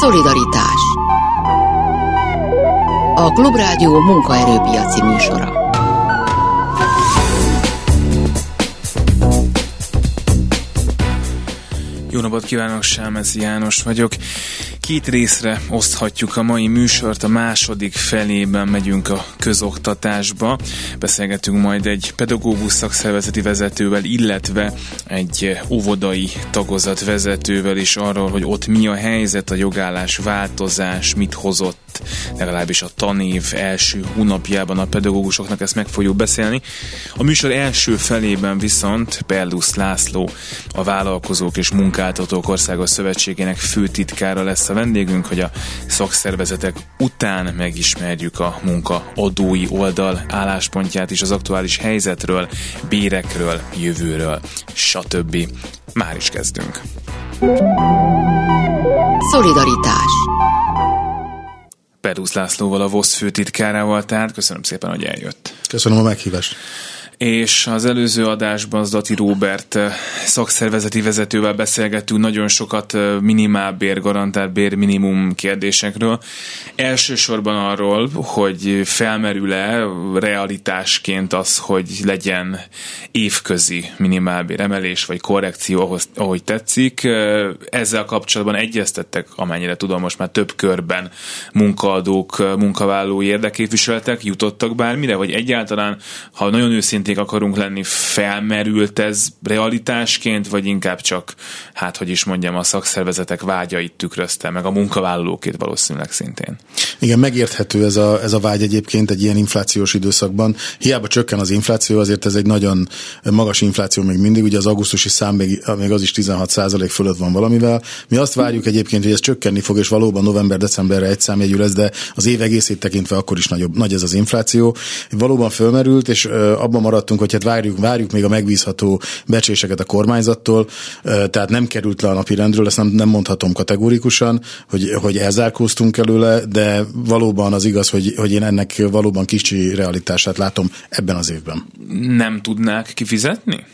Szolidaritás A Klubrádió munkaerőpiaci műsora Jó napot kívánok, Sámezi János vagyok. Két részre oszthatjuk a mai műsort, a második felében megyünk a közoktatásba. Beszélgetünk majd egy pedagógus szakszervezeti vezetővel, illetve egy óvodai tagozat vezetővel is arról, hogy ott mi a helyzet, a jogállás változás, mit hozott legalábbis a tanév első hónapjában a pedagógusoknak ezt meg fogjuk beszélni. A műsor első felében viszont Perlusz László, a Vállalkozók és Munkáltatók Országos Szövetségének főtitkára lesz a vendégünk, hogy a szakszervezetek után megismerjük a munkaadói oldal álláspontját is az aktuális helyzetről, bérekről, jövőről, stb. Már is kezdünk. Szolidaritás Perusz Lászlóval, a VOSZ főtitkárával, tehát köszönöm szépen, hogy eljött. Köszönöm a meghívást és az előző adásban az Dati Róbert eh, szakszervezeti vezetővel beszélgettünk nagyon sokat eh, minimálbér, garantált bér minimum kérdésekről. Elsősorban arról, hogy felmerül-e realitásként az, hogy legyen évközi minimálbér emelés vagy korrekció, ahhoz, ahogy tetszik. Eh, ezzel kapcsolatban egyeztettek, amennyire tudom, most már több körben munkaadók, munkavállalói érdeképviseltek, jutottak bármire, vagy egyáltalán, ha nagyon őszintén őszinték akarunk lenni, felmerült ez realitásként, vagy inkább csak, hát hogy is mondjam, a szakszervezetek vágyait tükrözte, meg a munkavállalókét valószínűleg szintén. Igen, megérthető ez a, ez a vágy egyébként egy ilyen inflációs időszakban. Hiába csökken az infláció, azért ez egy nagyon magas infláció még mindig, ugye az augusztusi szám még, még az is 16% fölött van valamivel. Mi azt várjuk egyébként, hogy ez csökkenni fog, és valóban november-decemberre egy számjegyű lesz, de az év egészét tekintve akkor is nagyobb, nagy ez az infláció. Valóban fölmerült, és abban marad maradtunk, hogy hát várjuk, várjuk még a megbízható becséseket a kormányzattól, tehát nem került le a napi rendről, ezt nem, nem mondhatom kategórikusan, hogy, hogy elzárkóztunk előle, de valóban az igaz, hogy, hogy én ennek valóban kicsi realitását látom ebben az évben. Nem tudnák kifizetni?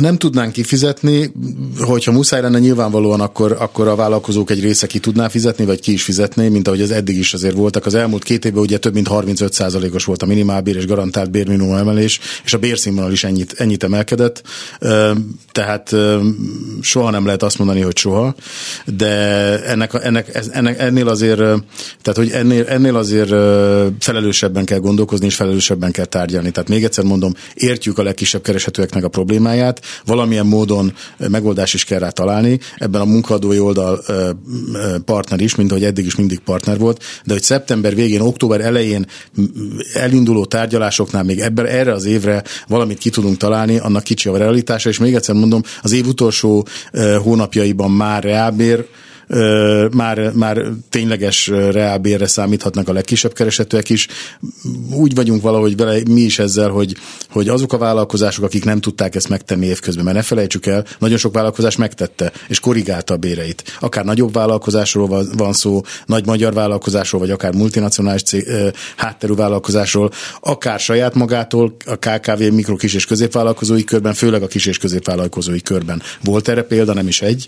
Nem tudnánk kifizetni, hogyha muszáj lenne nyilvánvalóan, akkor, akkor a vállalkozók egy része ki tudná fizetni, vagy ki is fizetné, mint ahogy az eddig is azért voltak. Az elmúlt két évben ugye több mint 35%-os volt a minimálbér és garantált bérminimum emelés, és a bérszínvonal is ennyit, ennyit emelkedett. Tehát soha nem lehet azt mondani, hogy soha, de ennek, ennek, ennek ennél azért, tehát hogy ennél, ennél azért felelősebben kell gondolkozni, és felelősebben kell tárgyalni. Tehát még egyszer mondom, értjük a legkisebb kereshetőeknek a problémáját, problémáját, valamilyen módon megoldás is kell rá találni. Ebben a munkadói oldal partner is, mint ahogy eddig is mindig partner volt, de hogy szeptember végén, október elején elinduló tárgyalásoknál még ebben, erre az évre valamit ki tudunk találni, annak kicsi a realitása, és még egyszer mondom, az év utolsó hónapjaiban már reálbér már, már tényleges reálbérre számíthatnak a legkisebb keresetőek is. Úgy vagyunk valahogy vele mi is ezzel, hogy, hogy azok a vállalkozások, akik nem tudták ezt megtenni évközben, mert ne felejtsük el, nagyon sok vállalkozás megtette, és korrigálta a béreit. Akár nagyobb vállalkozásról van szó, nagy magyar vállalkozásról, vagy akár multinacionális cég, hátterű vállalkozásról, akár saját magától, a KKV mikro, kis és középvállalkozói körben, főleg a kis és középvállalkozói körben. Volt erre példa, nem is egy.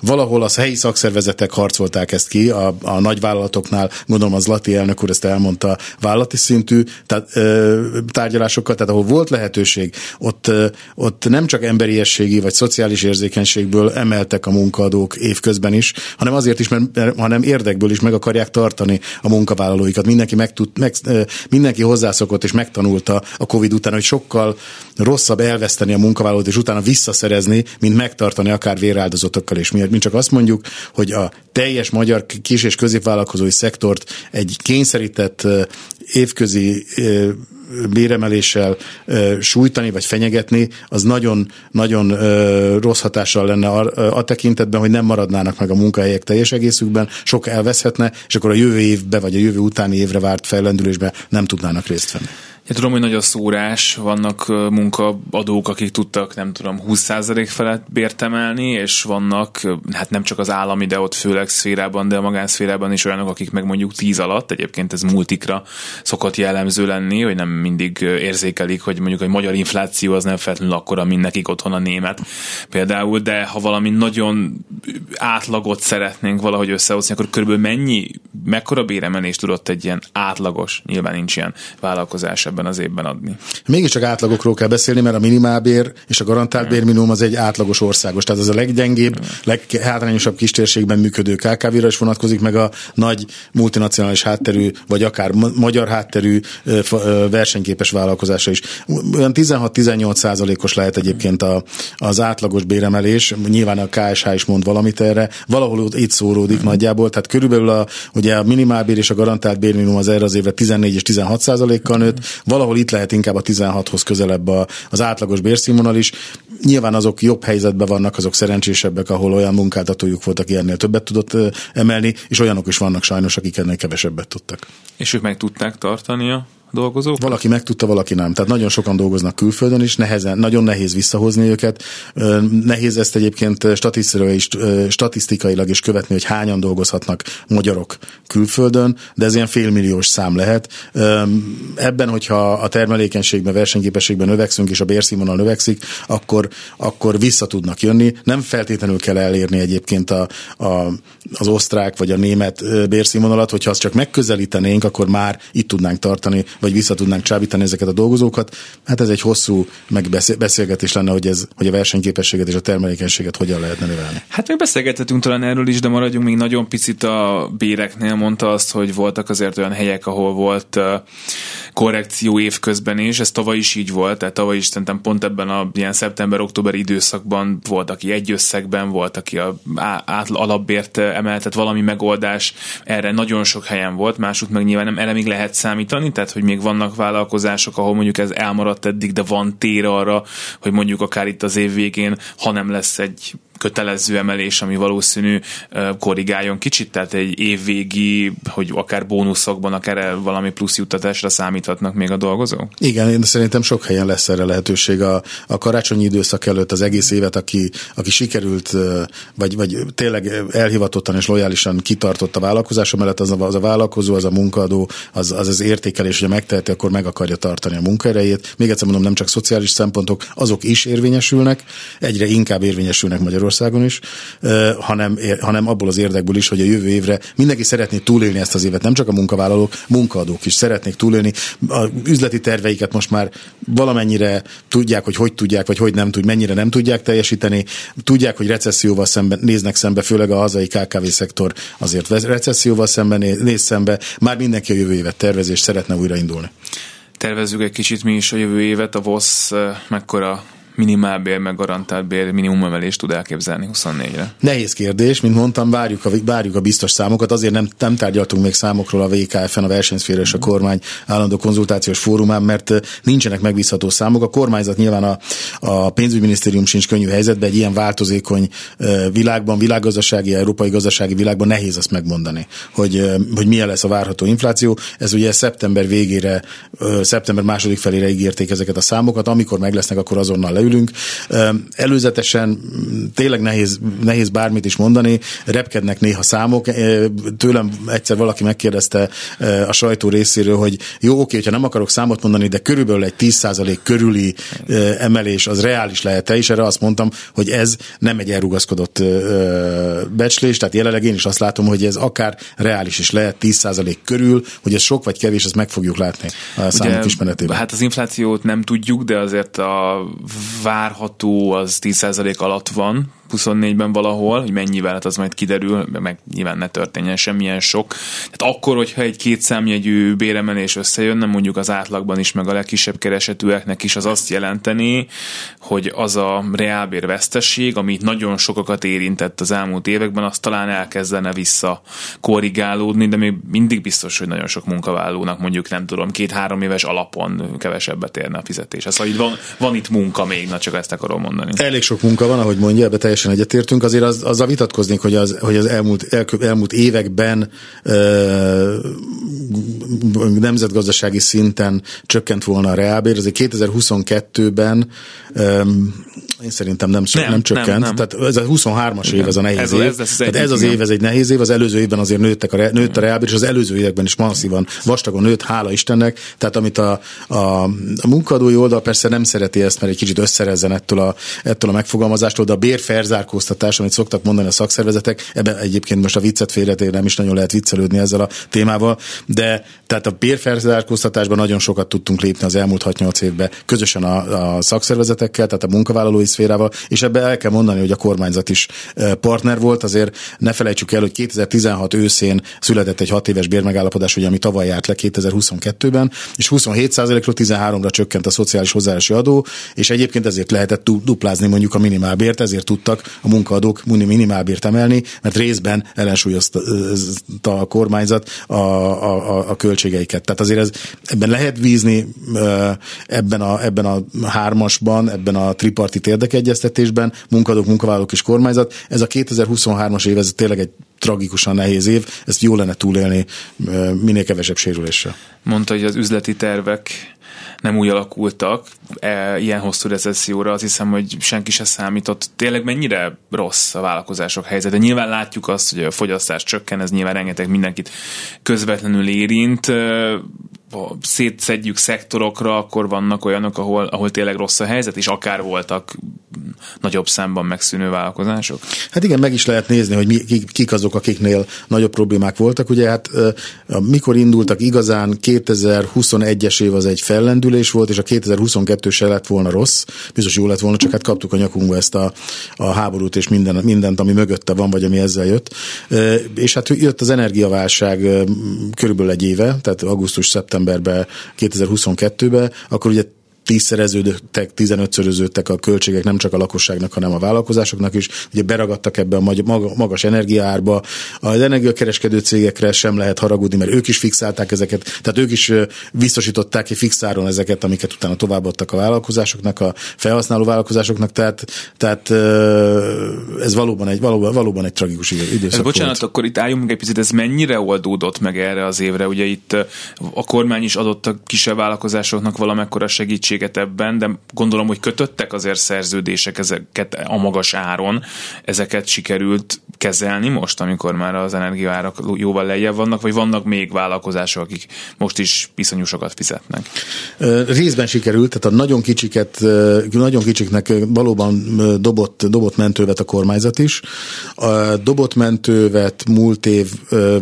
Valahol az helyi szakszervezetek harcolták ezt ki, a, a nagyvállalatoknál, gondolom az Lati elnök úr ezt elmondta, vállalati szintű tehát, ö, tárgyalásokkal, tehát ahol volt lehetőség, ott, ö, ott nem csak emberiességi vagy szociális érzékenységből emeltek a munkaadók évközben is, hanem azért is, mert, hanem érdekből is meg akarják tartani a munkavállalóikat. Mindenki, meg tud, meg, mindenki hozzászokott és megtanulta a Covid után, hogy sokkal rosszabb elveszteni a munkavállalót és utána visszaszerezni, mint megtartani akár véráldozatokkal és miért. Mint csak azt mondjuk, hogy a teljes magyar kis- és középvállalkozói szektort egy kényszerített évközi béremeléssel sújtani vagy fenyegetni, az nagyon, nagyon rossz hatással lenne a, a tekintetben, hogy nem maradnának meg a munkahelyek teljes egészükben, sok elveszhetne, és akkor a jövő évbe vagy a jövő utáni évre várt fellendülésbe nem tudnának részt venni. Ja, tudom, hogy nagy a szórás, vannak munkaadók, akik tudtak, nem tudom, 20% felett bért emelni, és vannak, hát nem csak az állami, de ott főleg szférában, de a magánszférában is olyanok, akik meg mondjuk 10 alatt, egyébként ez multikra szokott jellemző lenni, hogy nem mindig érzékelik, hogy mondjuk a magyar infláció az nem feltétlenül akkora, mint nekik otthon a német például, de ha valami nagyon átlagot szeretnénk valahogy összehozni, akkor körülbelül mennyi, mekkora béremelést tudott egy ilyen átlagos, nyilván nincs ilyen vállalkozás ebben az évben adni. Mégiscsak átlagokról kell beszélni, mert a minimálbér és a garantált bérminimum az egy átlagos országos. Tehát ez a leggyengébb, leghátrányosabb kistérségben működő KKV-ra is vonatkozik, meg a nagy multinacionális hátterű, vagy akár magyar hátterű versenyképes vállalkozásra is. Olyan 16-18 százalékos lehet egyébként a, az átlagos béremelés. Nyilván a KSH is mond valamit erre. Valahol itt szóródik hmm. nagyjából. Tehát körülbelül a, ugye a minimálbér és a garantált bérminimum az erre az évre 14 és 16 százalékkal nőtt valahol itt lehet inkább a 16-hoz közelebb a, az átlagos bérszínvonal is. Nyilván azok jobb helyzetben vannak, azok szerencsésebbek, ahol olyan munkáltatójuk volt, aki ennél többet tudott emelni, és olyanok is vannak sajnos, akik ennél kevesebbet tudtak. És ők meg tudták tartani a dolgozók? Valaki megtudta, valaki nem. Tehát nagyon sokan dolgoznak külföldön is, nehezen, nagyon nehéz visszahozni őket. Nehéz ezt egyébként statisztikailag is, statisztikailag is követni, hogy hányan dolgozhatnak magyarok külföldön, de ez ilyen félmilliós szám lehet. Ebben, hogyha a termelékenységben, versenyképességben növekszünk, és a bérszínvonal növekszik, akkor, akkor vissza tudnak jönni. Nem feltétlenül kell elérni egyébként a, a, az osztrák vagy a német bérszínvonalat, hogyha azt csak megközelítenénk, akkor már itt tudnánk tartani vagy vissza tudnánk csábítani ezeket a dolgozókat. Hát ez egy hosszú megbeszélgetés lenne, hogy, ez, hogy a versenyképességet és a termelékenységet hogyan lehetne növelni. Hát még beszélgethetünk talán erről is, de maradjunk még nagyon picit a béreknél. Mondta azt, hogy voltak azért olyan helyek, ahol volt korrekció évközben is, ez tavaly is így volt, tehát tavaly is szerintem pont ebben a ilyen szeptember-október időszakban volt, aki egy összegben, volt, aki a át, alapbért emeltet valami megoldás, erre nagyon sok helyen volt, másút meg nyilván nem erre még lehet számítani, tehát hogy még vannak vállalkozások, ahol mondjuk ez elmaradt eddig, de van tér arra, hogy mondjuk akár itt az év végén, ha nem lesz egy kötelező emelés, ami valószínű korrigáljon kicsit, tehát egy évvégi, hogy akár bónuszokban, akár valami plusz juttatásra számíthatnak még a dolgozók? Igen, én szerintem sok helyen lesz erre lehetőség. A, a karácsonyi időszak előtt az egész évet, aki, aki sikerült, vagy, vagy tényleg elhivatottan és lojálisan kitartott a vállalkozása mellett, az a, az a vállalkozó, az a munkadó, az, az az értékelés, hogy megteheti, akkor meg akarja tartani a munkaerejét. Még egyszer mondom, nem csak szociális szempontok, azok is érvényesülnek, egyre inkább érvényesülnek Magyarországon Magyarországon is, hanem, hanem abból az érdekből is, hogy a jövő évre mindenki szeretné túlélni ezt az évet, nem csak a munkavállalók, munkaadók is szeretnék túlélni. A üzleti terveiket most már valamennyire tudják, hogy hogy tudják, vagy hogy nem tud, mennyire nem tudják teljesíteni. Tudják, hogy recesszióval szemben néznek szembe, főleg a hazai KKV szektor azért recesszióval szemben néz szembe. Már mindenki a jövő évet tervez, és szeretne újraindulni tervezzük egy kicsit mi is a jövő évet, a VOSZ mekkora minimálbér, meg garantált bér minimumemelést tud elképzelni 24-re? Nehéz kérdés, mint mondtam, várjuk a, várjuk a biztos számokat, azért nem, nem tárgyaltunk még számokról a VKF-en, a versenyszféra és a kormány állandó konzultációs fórumán, mert nincsenek megbízható számok. A kormányzat nyilván a, a pénzügyminisztérium sincs könnyű helyzetben, egy ilyen változékony világban, világgazdasági, európai gazdasági világban nehéz azt megmondani, hogy, hogy milyen lesz a várható infláció. Ez ugye szeptember végére, szeptember második felére ígérték ezeket a számokat, amikor meg lesznek, akkor azonnal leülünk. Előzetesen tényleg nehéz, nehéz bármit is mondani, repkednek néha számok. Tőlem egyszer valaki megkérdezte a sajtó részéről, hogy jó, oké, hogyha nem akarok számot mondani, de körülbelül egy 10% körüli emelés az reális lehet-e, és erre azt mondtam, hogy ez nem egy elrugaszkodott becslés, tehát jelenleg én is azt látom, hogy ez akár reális is lehet 10% körül, hogy ez sok vagy kevés, ezt meg fogjuk látni a számok ismeretében. Hát az inflációt nem tudjuk, de azért a várható az 10% alatt van, 24-ben valahol, hogy mennyivel, hát az majd kiderül, meg nyilván ne történjen semmilyen sok. Tehát akkor, hogyha egy két számjegyű béremelés összejönne, mondjuk az átlagban is, meg a legkisebb keresetűeknek is, az azt jelenteni, hogy az a reálbér vesztesség, ami nagyon sokakat érintett az elmúlt években, az talán elkezdene vissza korrigálódni, de még mindig biztos, hogy nagyon sok munkavállalónak mondjuk nem tudom, két-három éves alapon kevesebbet érne a fizetés. Szóval így van, van itt munka még, na csak ezt akarom mondani. Elég sok munka van, ahogy mondja, ebbe teljes tökéletesen egyetértünk, azért az, azzal vitatkoznék, hogy az, hogy az elmúlt, el, elmúlt években ö, nemzetgazdasági szinten csökkent volna a reálbér, azért 2022-ben ö, én szerintem nem, nem, nem csökkent. Nem, nem. Tehát ez a 23-as Igen. év, ez a nehéz ez, év. Ez, ez, Tehát ez az év, ez egy nehéz év, az előző évben azért nőttek a, nőtt a reálbér, és az előző években is masszívan vastagon nőtt, hála Istennek. Tehát amit a, a, a munkadói oldal persze nem szereti ezt, mert egy kicsit összerezzen ettől a, ettől a megfogalmazástól, de a bérferzárkóztatás, amit szoktak mondani a szakszervezetek, ebben egyébként most a viccet félretér nem is nagyon lehet viccelődni ezzel a témával, de tehát a bérferzárkóztatásban nagyon sokat tudtunk lépni az elmúlt 6-8 évben közösen a, a szakszervezetekkel, tehát a munkavállalói szférával, és ebbe el kell mondani, hogy a kormányzat is partner volt, azért ne felejtsük el, hogy 2016 őszén született egy 6 éves bérmegállapodás, ugye, ami tavaly járt le 2022-ben, és 27%-ról 13-ra csökkent a szociális hozzájárulási adó, és egyébként ezért lehetett duplázni mondjuk a minimálbért, ezért tudtak a munkaadók minimálbért emelni, mert részben ellensúlyozta a kormányzat a, a, a költségeiket. Tehát azért ez, ebben lehet vízni, ebben a, ebben a hármasban, ebben a tripartit érdekegyeztetésben, munkadók, munkavállalók és kormányzat. Ez a 2023-as év, ez tényleg egy tragikusan nehéz év, ezt jó lenne túlélni minél kevesebb sérüléssel. Mondta, hogy az üzleti tervek nem úgy alakultak e, ilyen hosszú recesszióra, azt hiszem, hogy senki se számított. Tényleg mennyire rossz a vállalkozások helyzete? Nyilván látjuk azt, hogy a fogyasztás csökken, ez nyilván rengeteg mindenkit közvetlenül érint, szétszedjük szektorokra, akkor vannak olyanok, ahol, ahol tényleg rossz a helyzet, és akár voltak nagyobb számban megszűnő vállalkozások? Hát igen, meg is lehet nézni, hogy mi, kik azok, akiknél nagyobb problémák voltak. Ugye hát mikor indultak igazán 2021-es év az egy fellendülés volt, és a 2022 se lett volna rossz, biztos jó lett volna, csak hát kaptuk a nyakunkba ezt a, a háborút és minden, mindent, ami mögötte van, vagy ami ezzel jött. És hát jött az energiaválság körülbelül egy éve, tehát augusztus-szeptemberben 2022-ben, akkor ugye tízszereződtek, tizenötszöröződtek a költségek nem csak a lakosságnak, hanem a vállalkozásoknak is. Ugye beragadtak ebbe a magas energiaárba. Az energiakereskedő cégekre sem lehet haragudni, mert ők is fixálták ezeket, tehát ők is biztosították ki fixáron ezeket, amiket utána továbbadtak a vállalkozásoknak, a felhasználó vállalkozásoknak, tehát, tehát ez valóban egy, valóban, valóban egy tragikus időszak ez, Bocsánat, volt. akkor itt álljunk meg egy picit, ez mennyire oldódott meg erre az évre? Ugye itt a kormány is adott a kisebb vállalkozásoknak valamekkora segítség segítséget ebben, de gondolom, hogy kötöttek azért szerződések ezeket a magas áron, ezeket sikerült kezelni most, amikor már az energiaárak jóval lejjebb vannak, vagy vannak még vállalkozások, akik most is iszonyúsokat fizetnek? Részben sikerült, tehát a nagyon kicsiket, nagyon kicsiknek valóban dobott, dobott mentővet a kormányzat is. A dobott mentővet múlt év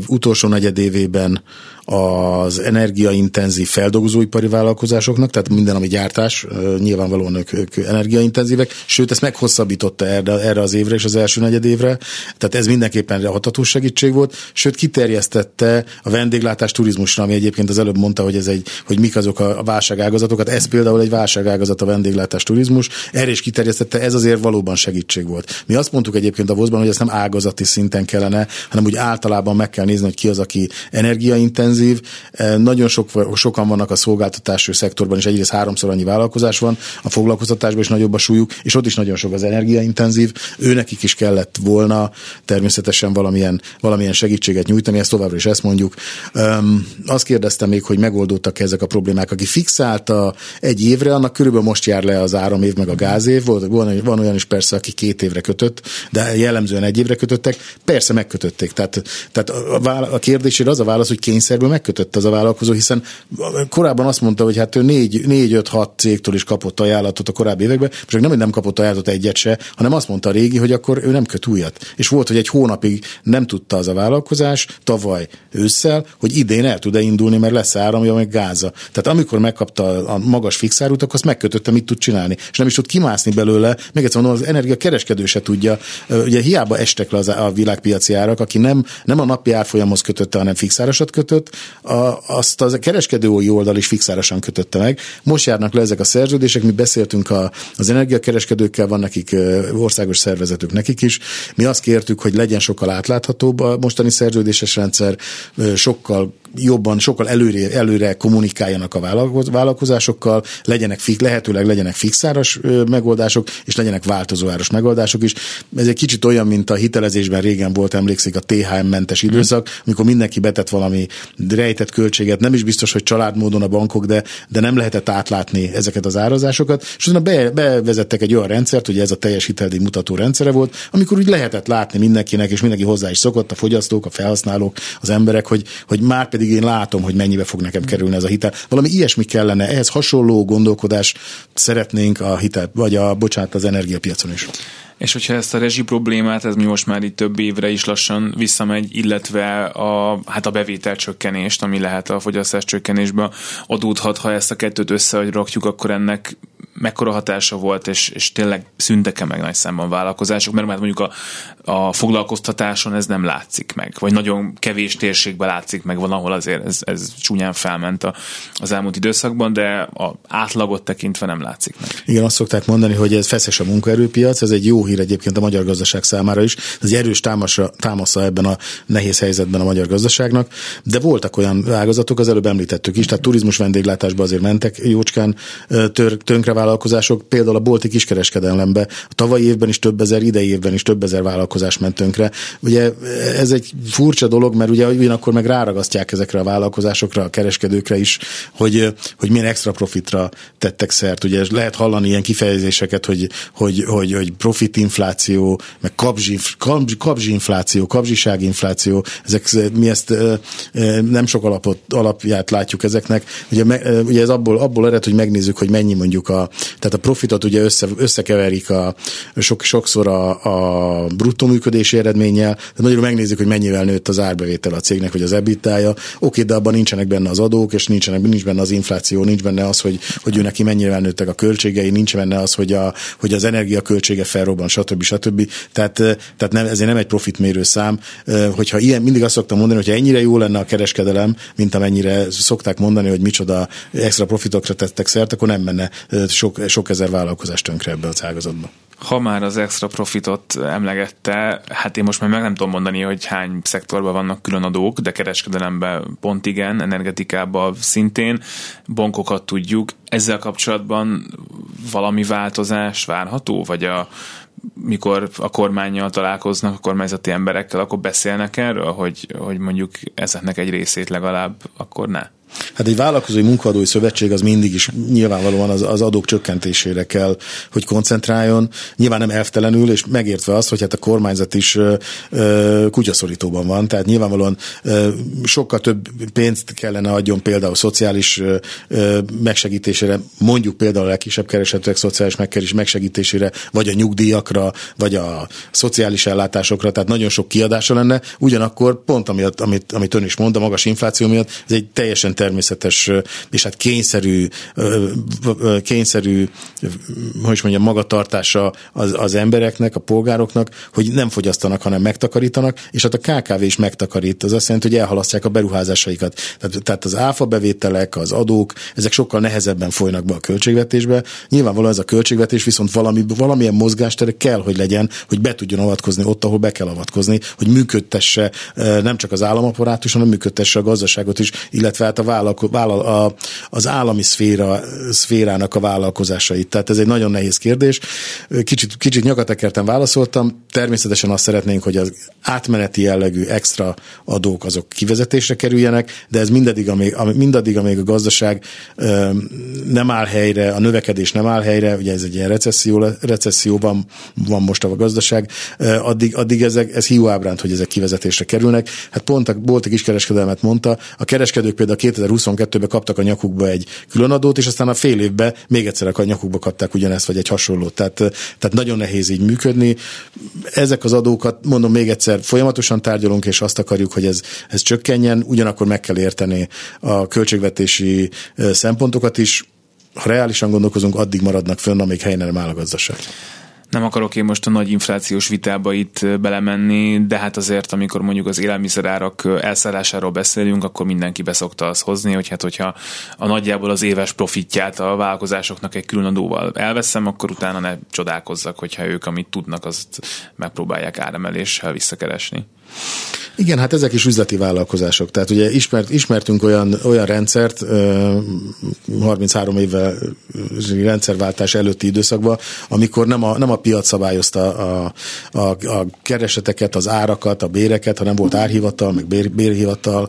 utolsó negyedévében az energiaintenzív feldolgozóipari vállalkozásoknak, tehát minden, ami gyártás, nyilvánvalóan ők, ők energiaintenzívek, sőt, ezt meghosszabbította erre, erre az évre és az első negyed évre, tehát ez mindenképpen hathatós segítség volt, sőt, kiterjesztette a vendéglátás turizmusra, ami egyébként az előbb mondta, hogy ez egy, hogy mik azok a válságágazatokat, ez például egy válságágazat a vendéglátás turizmus, erre is kiterjesztette, ez azért valóban segítség volt. Mi azt mondtuk egyébként a vozban, hogy ezt nem ágazati szinten kellene, hanem úgy általában meg kell nézni, hogy ki az, aki energiaintenzív, intenzív, eh, nagyon sok, sokan vannak a szolgáltatási szektorban, és egyrészt háromszor annyi vállalkozás van, a foglalkoztatásban is nagyobb a súlyuk, és ott is nagyon sok az energiaintenzív, őnekik is kellett volna természetesen valamilyen, valamilyen segítséget nyújtani, ezt továbbra is ezt mondjuk. Um, azt kérdeztem még, hogy megoldódtak -e ezek a problémák. Aki fixálta egy évre, annak körülbelül most jár le az áramév meg a gázév, volt, van, van olyan is persze, aki két évre kötött, de jellemzően egy évre kötöttek, persze megkötötték. Tehát, tehát a, a kérdésére az a válasz, hogy kényszerből megkötött az a vállalkozó, hiszen korábban azt mondta, hogy hát ő négy, négy öt, hat cégtől is kapott ajánlatot a korábbi években, és nem, hogy nem kapott ajánlatot egyet se, hanem azt mondta a régi, hogy akkor ő nem köt újat. És volt, hogy egy hónapig nem tudta az a vállalkozás, tavaly ősszel, hogy idén el tud-e indulni, mert lesz áramja, meg gáza. Tehát amikor megkapta a magas fixárút, akkor azt megkötötte, mit tud csinálni. És nem is tud kimászni belőle. Még egyszer mondom, az energiakereskedő se tudja. Ugye hiába estek le az a világpiaci árak, aki nem, nem a napi árfolyamhoz kötötte, hanem fixárosat kötött, a, azt a kereskedői oldal is fixárosan kötötte meg. Most járnak le ezek a szerződések, mi beszéltünk a, az energiakereskedőkkel, van nekik országos szervezetük nekik is. Mi azt kértük, hogy legyen sokkal átláthatóbb a mostani szerződéses rendszer, sokkal jobban, sokkal előre, előre kommunikáljanak a vállalkozásokkal, legyenek fix, lehetőleg legyenek fixáros megoldások, és legyenek változóáros megoldások is. Ez egy kicsit olyan, mint a hitelezésben régen volt, emlékszik a THM-mentes időszak, amikor mindenki betett valami rejtett költséget, nem is biztos, hogy családmódon a bankok, de, de nem lehetett átlátni ezeket az árazásokat, és utána be, bevezettek egy olyan rendszert, hogy ez a teljes hiteldíj mutató rendszere volt, amikor úgy lehetett látni mindenkinek, és mindenki hozzá is szokott, a fogyasztók, a felhasználók, az emberek, hogy, hogy már pedig én látom, hogy mennyibe fog nekem kerülni ez a hitel. Valami ilyesmi kellene, ehhez hasonló gondolkodás szeretnénk a hitel, vagy a, bocsánat, az energiapiacon is. És hogyha ezt a rezsi problémát, ez mi most már itt több évre is lassan visszamegy, illetve a, hát a bevétel csökkenést, ami lehet a fogyasztás csökkenésbe adódhat, ha ezt a kettőt összerakjuk, akkor ennek mekkora hatása volt, és, és tényleg szüntek-e meg nagy számban vállalkozások, mert már mondjuk a, a foglalkoztatáson ez nem látszik meg, vagy nagyon kevés térségben látszik meg, van, ahol azért ez, ez csúnyán felment a, az elmúlt időszakban, de a átlagot tekintve nem látszik meg. Igen, azt szokták mondani, hogy ez feszes a munkaerőpiac, ez egy jó hír egyébként a magyar gazdaság számára is, ez egy erős támasza, támasza ebben a nehéz helyzetben a magyar gazdaságnak, de voltak olyan ágazatok, az előbb említettük is, tehát turizmus vendéglátásba azért mentek jócskán tör, tönkre vállalkozások, például a bolti kiskereskedelembe a tavalyi évben is több ezer, idei évben is több ezer vállalkozás ment tönkre. Ugye ez egy furcsa dolog, mert ugye ugyanakkor meg ráragasztják ezekre a vállalkozásokra, a kereskedőkre is, hogy, hogy milyen extra profitra tettek szert. Ugye lehet hallani ilyen kifejezéseket, hogy, hogy, hogy, hogy profitinfláció, meg kabzsi, kabzsi, kabzsi infláció, kabzsiság infláció, ezek, mi ezt nem sok alapot, alapját látjuk ezeknek. Ugye, ugye ez abból, abból ered, hogy megnézzük, hogy mennyi mondjuk a, tehát a profitot ugye össze, összekeverik a, sok, sokszor a, a bruttó működési eredménnyel, de nagyon megnézzük, hogy mennyivel nőtt az árbevétel a cégnek, vagy az EBITDA-ja. Oké, de abban nincsenek benne az adók, és nincsenek, nincs benne az infláció, nincs benne az, hogy, hogy ő neki mennyivel nőttek a költségei, nincs benne az, hogy, a, hogy az energiaköltsége felrobban, stb. stb. Tehát, tehát nem, ezért nem egy profitmérő szám. Hogyha ilyen, mindig azt szoktam mondani, hogy ennyire jó lenne a kereskedelem, mint amennyire szokták mondani, hogy micsoda extra profitokra tettek szert, akkor nem menne sok, sok ezer vállalkozás tönkre ebbe az ágazatba. Ha már az extra profitot emlegette, hát én most már meg nem tudom mondani, hogy hány szektorban vannak külön adók, de kereskedelemben pont igen, energetikában szintén, bankokat tudjuk. Ezzel kapcsolatban valami változás várható, vagy a, mikor a kormányjal találkoznak, a kormányzati emberekkel, akkor beszélnek erről, hogy, hogy mondjuk ezeknek egy részét legalább akkor ne? Hát egy vállalkozói munkadói szövetség az mindig is nyilvánvalóan az, az adók csökkentésére kell, hogy koncentráljon. Nyilván nem elvtelenül, és megértve azt, hogy hát a kormányzat is ö, kutyaszorítóban van, tehát nyilvánvalóan ö, sokkal több pénzt kellene adjon például szociális ö, megsegítésére, mondjuk például a legkisebb keresetőek szociális megsegítésére, vagy a nyugdíjakra, vagy a szociális ellátásokra, tehát nagyon sok kiadása lenne, ugyanakkor pont amiatt, amit, amit ön is mond, a magas infláció miatt, ez egy teljesen természetes és hát kényszerű, kényszerű hogy is mondjam, magatartása az, az embereknek, a polgároknak, hogy nem fogyasztanak, hanem megtakarítanak, és hát a KKV is megtakarít. Az azt jelenti, hogy elhalasztják a beruházásaikat. Tehát, tehát az áfa bevételek, az adók, ezek sokkal nehezebben folynak be a költségvetésbe. Nyilvánvalóan ez a költségvetés viszont valami, valamilyen mozgástere kell, hogy legyen, hogy be tudjon avatkozni ott, ahol be kell avatkozni, hogy működtesse nem csak az államaparátus, hanem működtesse a gazdaságot is, illetve hát a vállalko- vállal, a, az állami szféra, szférának a vállalkozásait. Tehát ez egy nagyon nehéz kérdés. Kicsit, kicsit nyakatekerten válaszoltam. Természetesen azt szeretnénk, hogy az átmeneti jellegű extra adók azok kivezetésre kerüljenek, de ez mindaddig, amíg, mindaddig, amíg a gazdaság nem áll helyre, a növekedés nem áll helyre, ugye ez egy ilyen recesszió, recesszióban van most a gazdaság, addig, addig ezek, ez hiúábránt, hogy ezek kivezetésre kerülnek. Hát pont a Bolti kiskereskedelmet mondta, a kereskedők például 2022-ben kaptak a nyakukba egy különadót, és aztán a fél évben még egyszer a nyakukba kapták ugyanezt, vagy egy hasonlót. Tehát, tehát nagyon nehéz így működni. Ezek az adókat, mondom még egyszer, folyamatosan tárgyalunk, és azt akarjuk, hogy ez, ez csökkenjen, ugyanakkor meg kell érteni a költségvetési szempontokat is, ha reálisan gondolkozunk, addig maradnak fönn, amíg helyen nem áll a gazdaság. Nem akarok én most a nagy inflációs vitába itt belemenni, de hát azért, amikor mondjuk az élelmiszerárak elszállásáról beszélünk, akkor mindenki beszokta azt hozni, hogy hát hogyha a nagyjából az éves profitját a vállalkozásoknak egy külön adóval elveszem, akkor utána ne csodálkozzak, hogyha ők amit tudnak, azt megpróbálják áremeléssel visszakeresni. Igen, hát ezek is üzleti vállalkozások. Tehát ugye ismert, ismertünk olyan, olyan rendszert 33 évvel rendszerváltás előtti időszakban, amikor nem a, nem a piac szabályozta a, a, a kereseteket, az árakat, a béreket, hanem volt árhivatal, meg bér, bérhivatal.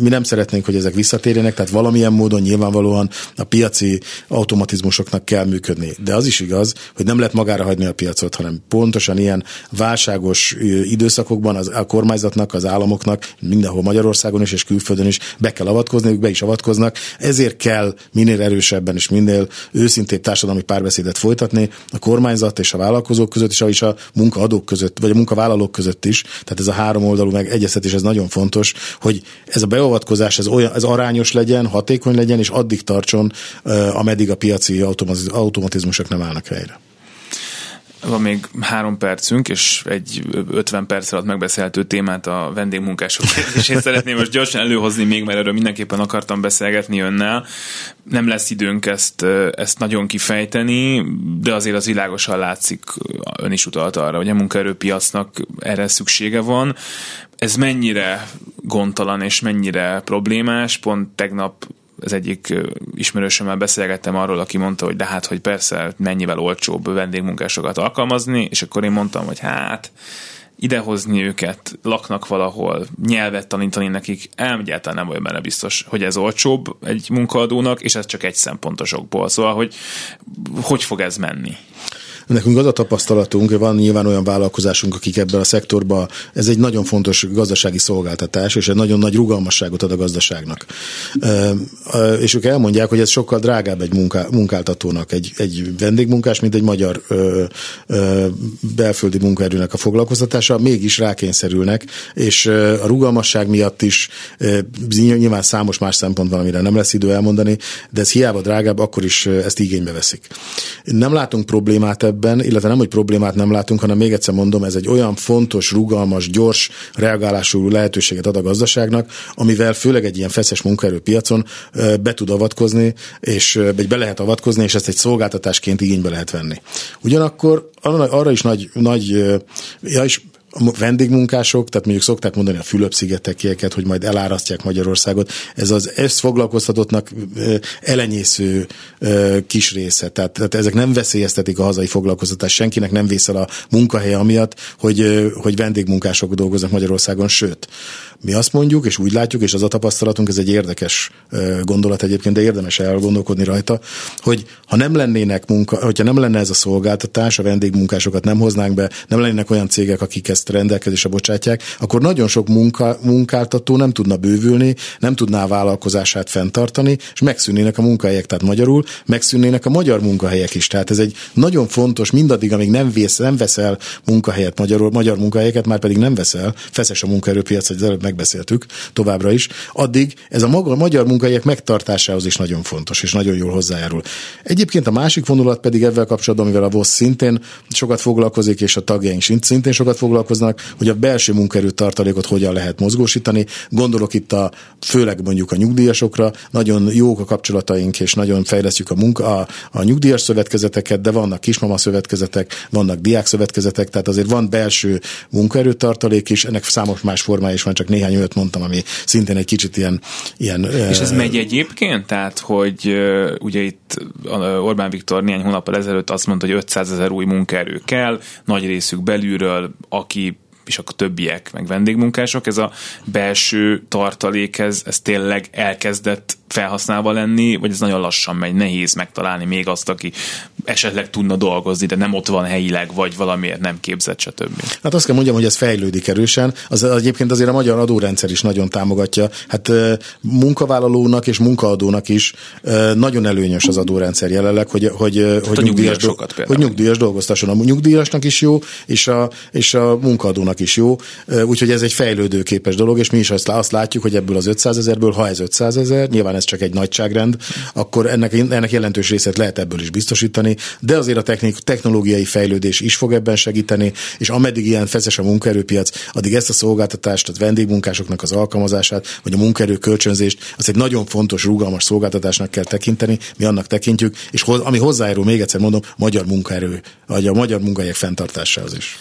Mi nem szeretnénk, hogy ezek visszatérjenek, tehát valamilyen módon nyilvánvalóan a piaci automatizmusoknak kell működni. De az is igaz, hogy nem lehet magára hagyni a piacot, hanem pontosan ilyen válságos időszakokban az, a kormányzatnak, az államoknak mindenhol Magyarországon is és külföldön is be kell avatkozni, ők be is avatkoznak. Ezért kell minél erősebben és minél őszintébb társadalmi párbeszédet folytatni a kormányzat és a vállalkozók között, és a munkaadók között, vagy a munkavállalók között is. Tehát ez a három oldalú meg egyeztetés, ez nagyon fontos, hogy ez a beavatkozás ez, olyan, ez arányos legyen, hatékony legyen, és addig tartson, ameddig a piaci automatizmusok nem állnak helyre. Van még három percünk, és egy 50 perc alatt megbeszélhető témát a vendégmunkások kérdését szeretném most gyorsan előhozni még, mert erről mindenképpen akartam beszélgetni önnel. Nem lesz időnk ezt, ezt nagyon kifejteni, de azért az világosan látszik, ön is utalt arra, hogy a munkaerőpiacnak erre szüksége van. Ez mennyire gondtalan és mennyire problémás? Pont tegnap az egyik ismerősömmel beszélgettem arról, aki mondta, hogy de hát, hogy persze mennyivel olcsóbb vendégmunkásokat alkalmazni, és akkor én mondtam, hogy hát idehozni őket, laknak valahol, nyelvet tanítani nekik, egyáltalán nem olyan benne biztos, hogy ez olcsóbb egy munkaadónak, és ez csak egy szempontosokból. Szóval, hogy hogy fog ez menni? Nekünk az a tapasztalatunk, van nyilván olyan vállalkozásunk, akik ebben a szektorban, ez egy nagyon fontos gazdasági szolgáltatás, és egy nagyon nagy rugalmasságot ad a gazdaságnak. És ők elmondják, hogy ez sokkal drágább egy munká, munkáltatónak, egy, egy vendégmunkás, mint egy magyar ö, ö, belföldi munkaerőnek a foglalkoztatása, mégis rákényszerülnek, és a rugalmasság miatt is nyilván számos más szempont van, amire nem lesz idő elmondani, de ez hiába drágább, akkor is ezt igénybe veszik. Nem látunk problémát ebben, ebben, illetve nem, hogy problémát nem látunk, hanem még egyszer mondom, ez egy olyan fontos, rugalmas, gyors reagálású lehetőséget ad a gazdaságnak, amivel főleg egy ilyen feszes munkaerőpiacon be tud avatkozni, és be lehet avatkozni, és ezt egy szolgáltatásként igénybe lehet venni. Ugyanakkor arra is nagy, nagy ja, és a vendégmunkások, tehát mondjuk szokták mondani a Fülöp-szigetekieket, hogy majd elárasztják Magyarországot, ez az ezt foglalkoztatottnak elenyésző kis része. Tehát, tehát ezek nem veszélyeztetik a hazai foglalkoztatást, senkinek nem vészel a munkahelye amiatt, hogy, hogy vendégmunkások dolgoznak Magyarországon, sőt, mi azt mondjuk, és úgy látjuk, és az a tapasztalatunk, ez egy érdekes gondolat egyébként, de érdemes elgondolkodni rajta, hogy ha nem lennének munka, hogyha nem lenne ez a szolgáltatás, a vendégmunkásokat nem hoznánk be, nem lennének olyan cégek, akik ezt rendelkezésre bocsátják, akkor nagyon sok munka, munkáltató nem tudna bővülni, nem tudná a vállalkozását fenntartani, és megszűnnének a munkahelyek, tehát magyarul megszűnnének a magyar munkahelyek is. Tehát ez egy nagyon fontos, mindaddig, amíg nem, vész, nem veszel munkahelyet magyarul, magyar munkahelyeket, már pedig nem veszel, feszes a munkaerőpiac, az előbb megbeszéltük továbbra is, addig ez a maga, magyar munkahelyek megtartásához is nagyon fontos, és nagyon jól hozzájárul. Egyébként a másik vonulat pedig ebben kapcsolatban, amivel a VOSZ szintén sokat foglalkozik, és a tagjaink szintén sokat foglalkoznak, hogy a belső munkaerő tartalékot hogyan lehet mozgósítani. Gondolok itt a, főleg mondjuk a nyugdíjasokra, nagyon jók a kapcsolataink, és nagyon fejlesztjük a, munka, a, a nyugdíjas szövetkezeteket, de vannak kismama szövetkezetek, vannak diák szövetkezetek, tehát azért van belső munkaerőtartalék is, ennek számos más formája is van, csak néhány olyat mondtam, ami szintén egy kicsit ilyen... ilyen És ez megy egyébként? Tehát, hogy ugye itt Orbán Viktor néhány hónappal ezelőtt azt mondta, hogy 500 ezer új munkaerő kell, nagy részük belülről, aki és akkor többiek, meg vendégmunkások, ez a belső tartalék, ez, ez tényleg elkezdett felhasználva lenni, vagy ez nagyon lassan megy, nehéz megtalálni még azt, aki esetleg tudna dolgozni, de nem ott van helyileg, vagy valamiért nem képzett, stb. Hát azt kell mondjam, hogy ez fejlődik erősen. Az, egyébként azért a magyar adórendszer is nagyon támogatja. Hát munkavállalónak és munkaadónak is nagyon előnyös az adórendszer jelenleg, hogy, hogy, hát hogy, nyugdíjas, do- hogy nyugdíjas dolgoztasson. A nyugdíjasnak is jó, és a, és a munkaadónak is jó. Úgyhogy ez egy fejlődőképes dolog, és mi is azt, azt látjuk, hogy ebből az 500 ezerből, ha ez 500 ezer, nyilván ez csak egy nagyságrend, akkor ennek, ennek jelentős részét lehet ebből is biztosítani, de azért a technik, technológiai fejlődés is fog ebben segíteni, és ameddig ilyen feszes a munkaerőpiac, addig ezt a szolgáltatást, a vendégmunkásoknak az alkalmazását, vagy a munkaerő kölcsönzést, az egy nagyon fontos, rugalmas szolgáltatásnak kell tekinteni, mi annak tekintjük, és ami hozzájárul, még egyszer mondom, magyar munkaerő, vagy a magyar munkahelyek fenntartásához is.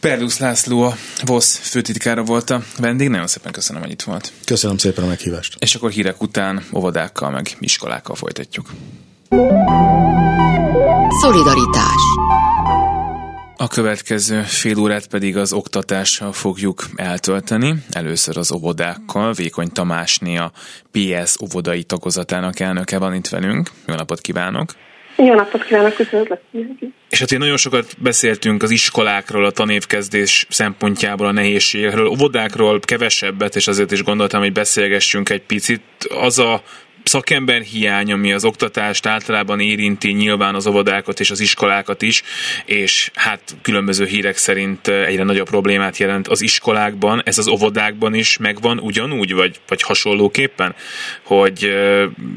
Perlusz László, a VOSZ főtitkára volt a vendég. Nagyon szépen köszönöm, hogy itt volt. Köszönöm szépen a meghívást. És akkor hírek után óvodákkal meg iskolákkal folytatjuk. Szolidaritás a következő fél órát pedig az oktatással fogjuk eltölteni. Először az óvodákkal. Vékony Tamásné a PS óvodai tagozatának elnöke van itt velünk. Jó napot kívánok! Jó napot kívánok, köszönöm. És hát én nagyon sokat beszéltünk az iskolákról, a tanévkezdés szempontjából, a nehézségekről, óvodákról kevesebbet, és azért is gondoltam, hogy beszélgessünk egy picit. Az a szakember hiány, ami az oktatást általában érinti nyilván az óvodákat és az iskolákat is, és hát különböző hírek szerint egyre nagyobb problémát jelent az iskolákban, ez az óvodákban is megvan ugyanúgy, vagy, vagy hasonlóképpen, hogy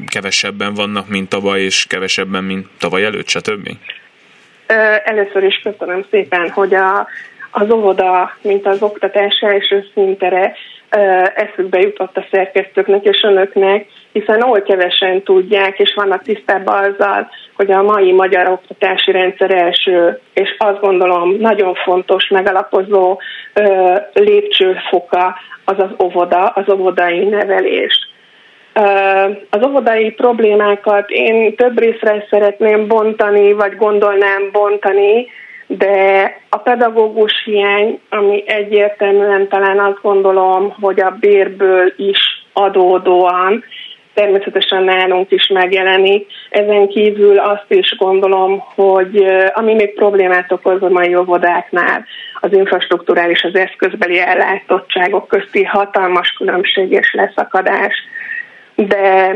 kevesebben vannak, mint tavaly, és kevesebben, mint tavaly előtt, stb. Először is köszönöm szépen, hogy a, az óvoda, mint az oktatás első szintere eszükbe jutott a szerkesztőknek és önöknek, hiszen oly kevesen tudják, és vannak tisztában azzal, hogy a mai magyar oktatási rendszer első, és azt gondolom nagyon fontos, megalapozó lépcsőfoka az az óvoda, az óvodai nevelés. Az óvodai problémákat én több részre szeretném bontani, vagy gondolnám bontani, de a pedagógus hiány, ami egyértelműen talán azt gondolom, hogy a bérből is adódóan, természetesen nálunk is megjelenik. Ezen kívül azt is gondolom, hogy ami még problémát okoz a mai óvodáknál, az infrastruktúrális, az eszközbeli ellátottságok közti hatalmas különbség és leszakadás. De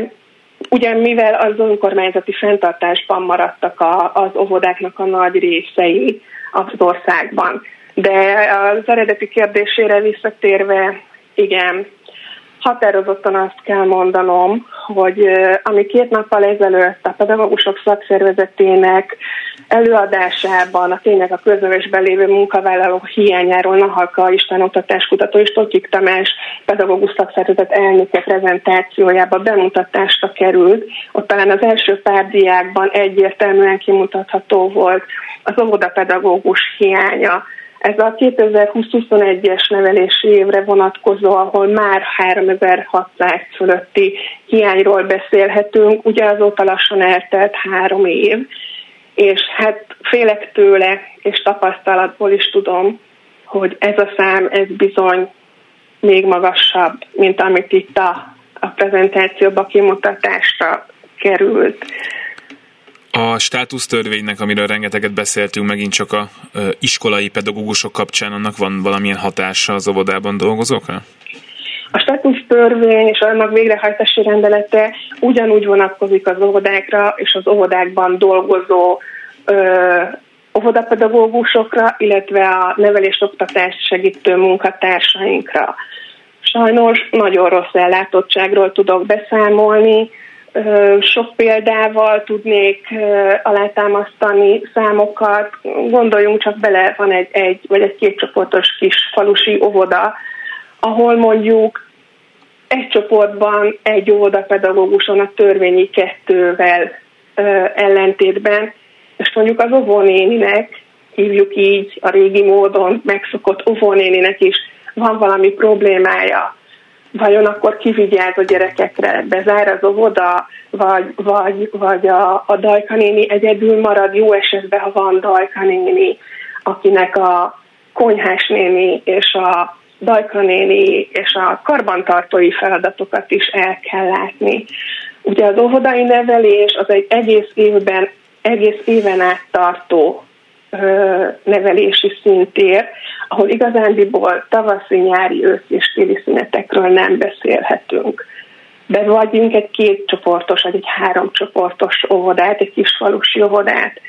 Ugye mivel az önkormányzati fenntartásban maradtak a, az óvodáknak a nagy részei az országban. De az eredeti kérdésére visszatérve, igen, határozottan azt kell mondanom, hogy ami két nappal ezelőtt a pedagógusok szakszervezetének előadásában a tényleg a közövésben lévő munkavállalók hiányáról Nahalka István oktatáskutató és Totyik Tamás pedagógus szakszervezet elnöke prezentációjában bemutatásra került. Ott talán az első pár diákban egyértelműen kimutatható volt az óvodapedagógus hiánya. Ez a 2020-21-es nevelési évre vonatkozó, ahol már 3600 fölötti hiányról beszélhetünk, ugye azóta lassan eltelt három év, és hát félek tőle, és tapasztalatból is tudom, hogy ez a szám, ez bizony még magasabb, mint amit itt a, a prezentációba kimutatásra került. A státusztörvénynek, amiről rengeteget beszéltünk, megint csak a iskolai pedagógusok kapcsán, annak van valamilyen hatása az óvodában dolgozókra? A státusztörvény és annak végrehajtási rendelete ugyanúgy vonatkozik az óvodákra és az óvodákban dolgozó ö, óvodapedagógusokra, illetve a nevelés-oktatást segítő munkatársainkra. Sajnos nagyon rossz ellátottságról tudok beszámolni, sok példával tudnék alátámasztani számokat. Gondoljunk csak bele, van egy, egy vagy egy kétcsoportos kis falusi óvoda, ahol mondjuk egy csoportban egy óvodapedagóguson a törvényi kettővel ellentétben, és mondjuk az óvónéninek, hívjuk így a régi módon megszokott óvónéninek is van valami problémája, vajon akkor kivigyáz a gyerekekre, bezár az óvoda, vagy, vagy, vagy a, a Dajka néni egyedül marad, jó esetben, ha van Dajka néni, akinek a konyhás néni és a Dajka és a karbantartói feladatokat is el kell látni. Ugye az óvodai nevelés az egy egész évben, egész éven át tartó nevelési szintér, ahol igazándiból tavaszi, nyári, ősz és téli szünetekről nem beszélhetünk. De vagyunk egy két csoportos, vagy egy három csoportos óvodát, egy kisfalusi óvodát.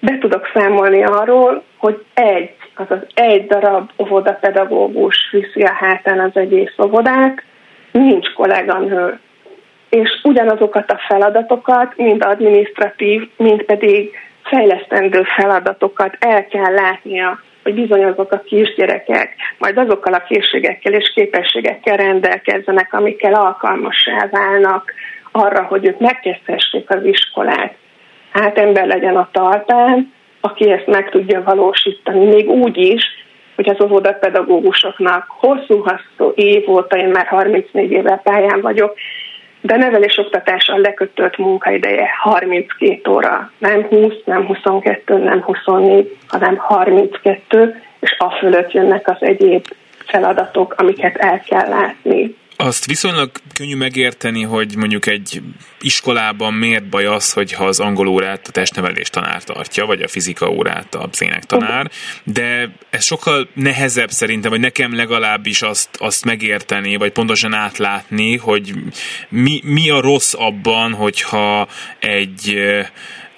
Be tudok számolni arról, hogy egy, azaz egy darab óvodapedagógus viszi a hátán az egész óvodát, nincs kolléganő. És ugyanazokat a feladatokat, mind administratív, mind pedig fejlesztendő feladatokat el kell látnia, hogy bizony azok a kisgyerekek majd azokkal a készségekkel és képességekkel rendelkezzenek, amikkel alkalmassá válnak arra, hogy ők megkezdhessék az iskolát. Hát ember legyen a talpán, aki ezt meg tudja valósítani, még úgy is, hogy az óvodapedagógusoknak hosszú-hosszú év óta, én már 34 éve pályán vagyok, de nevelés oktatással lekötött munkaideje 32 óra, nem 20, nem 22, nem 24, hanem 32, és a fölött jönnek az egyéb feladatok, amiket el kell látni. Azt viszonylag könnyű megérteni, hogy mondjuk egy iskolában miért baj az, hogyha az angol órát a testnevelés tanár tartja, vagy a fizika órát a szének tanár, de ez sokkal nehezebb szerintem, vagy nekem legalábbis azt, azt megérteni, vagy pontosan átlátni, hogy mi, mi a rossz abban, hogyha egy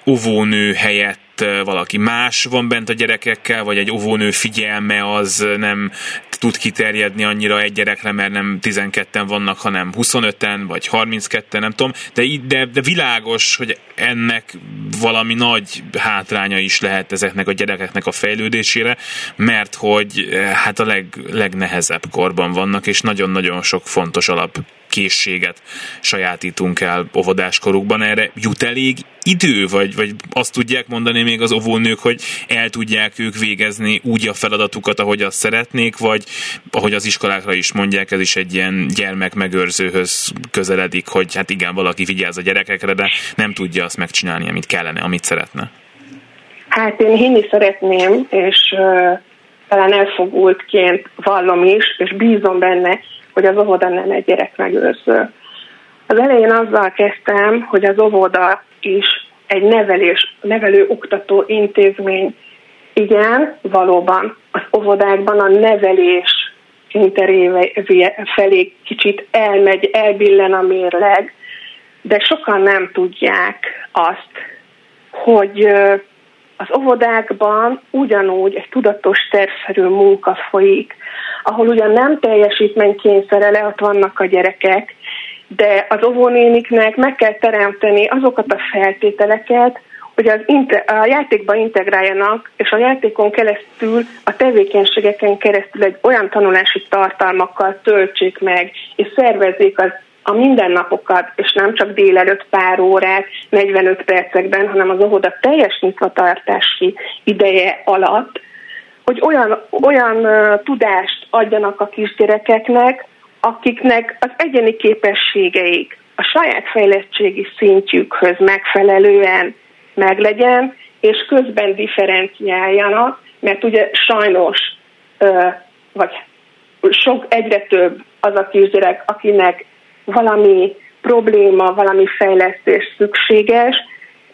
óvónő helyett valaki más van bent a gyerekekkel, vagy egy óvónő figyelme az nem tud kiterjedni annyira egy gyerekre, mert nem 12-en vannak, hanem 25-en, vagy 32-en, nem tudom, de, de, de világos, hogy ennek valami nagy hátránya is lehet ezeknek a gyerekeknek a fejlődésére, mert hogy hát a leg, legnehezebb korban vannak, és nagyon-nagyon sok fontos alap készséget sajátítunk el óvodáskorukban. Erre jut elég idő, vagy, vagy azt tudják mondani még az óvónők, hogy el tudják ők végezni úgy a feladatukat, ahogy azt szeretnék, vagy ahogy az iskolákra is mondják, ez is egy ilyen gyermekmegőrzőhöz közeledik, hogy hát igen, valaki vigyáz a gyerekekre, de nem tudja azt megcsinálni, amit kellene, amit szeretne. Hát én hinni szeretném, és uh, talán elfogultként vallom is, és bízom benne, hogy az óvoda nem egy gyerekmegőrző. Az elején azzal kezdtem, hogy az óvoda is egy nevelés, nevelő-oktató intézmény. Igen, valóban az óvodákban a nevelés interéve felé kicsit elmegy, elbillen a mérleg, de sokan nem tudják azt, hogy az óvodákban ugyanúgy egy tudatos tervszerű munka folyik, ahol ugyan nem teljesítménykényszerele, ott vannak a gyerekek, de az óvónéniknek meg kell teremteni azokat a feltételeket, hogy az inter- a játékba integráljanak, és a játékon keresztül, a tevékenységeken keresztül egy olyan tanulási tartalmakkal töltsék meg, és szervezzék az a mindennapokat, és nem csak délelőtt pár órát, 45 percekben, hanem az óvoda teljes nyitvatartási ideje alatt, hogy olyan, olyan tudást adjanak a kisgyerekeknek, akiknek az egyéni képességeik a saját fejlettségi szintjükhöz megfelelően meglegyen, és közben differenciáljanak, mert ugye sajnos, vagy sok egyre több az a kisgyerek, akinek valami probléma, valami fejlesztés szükséges,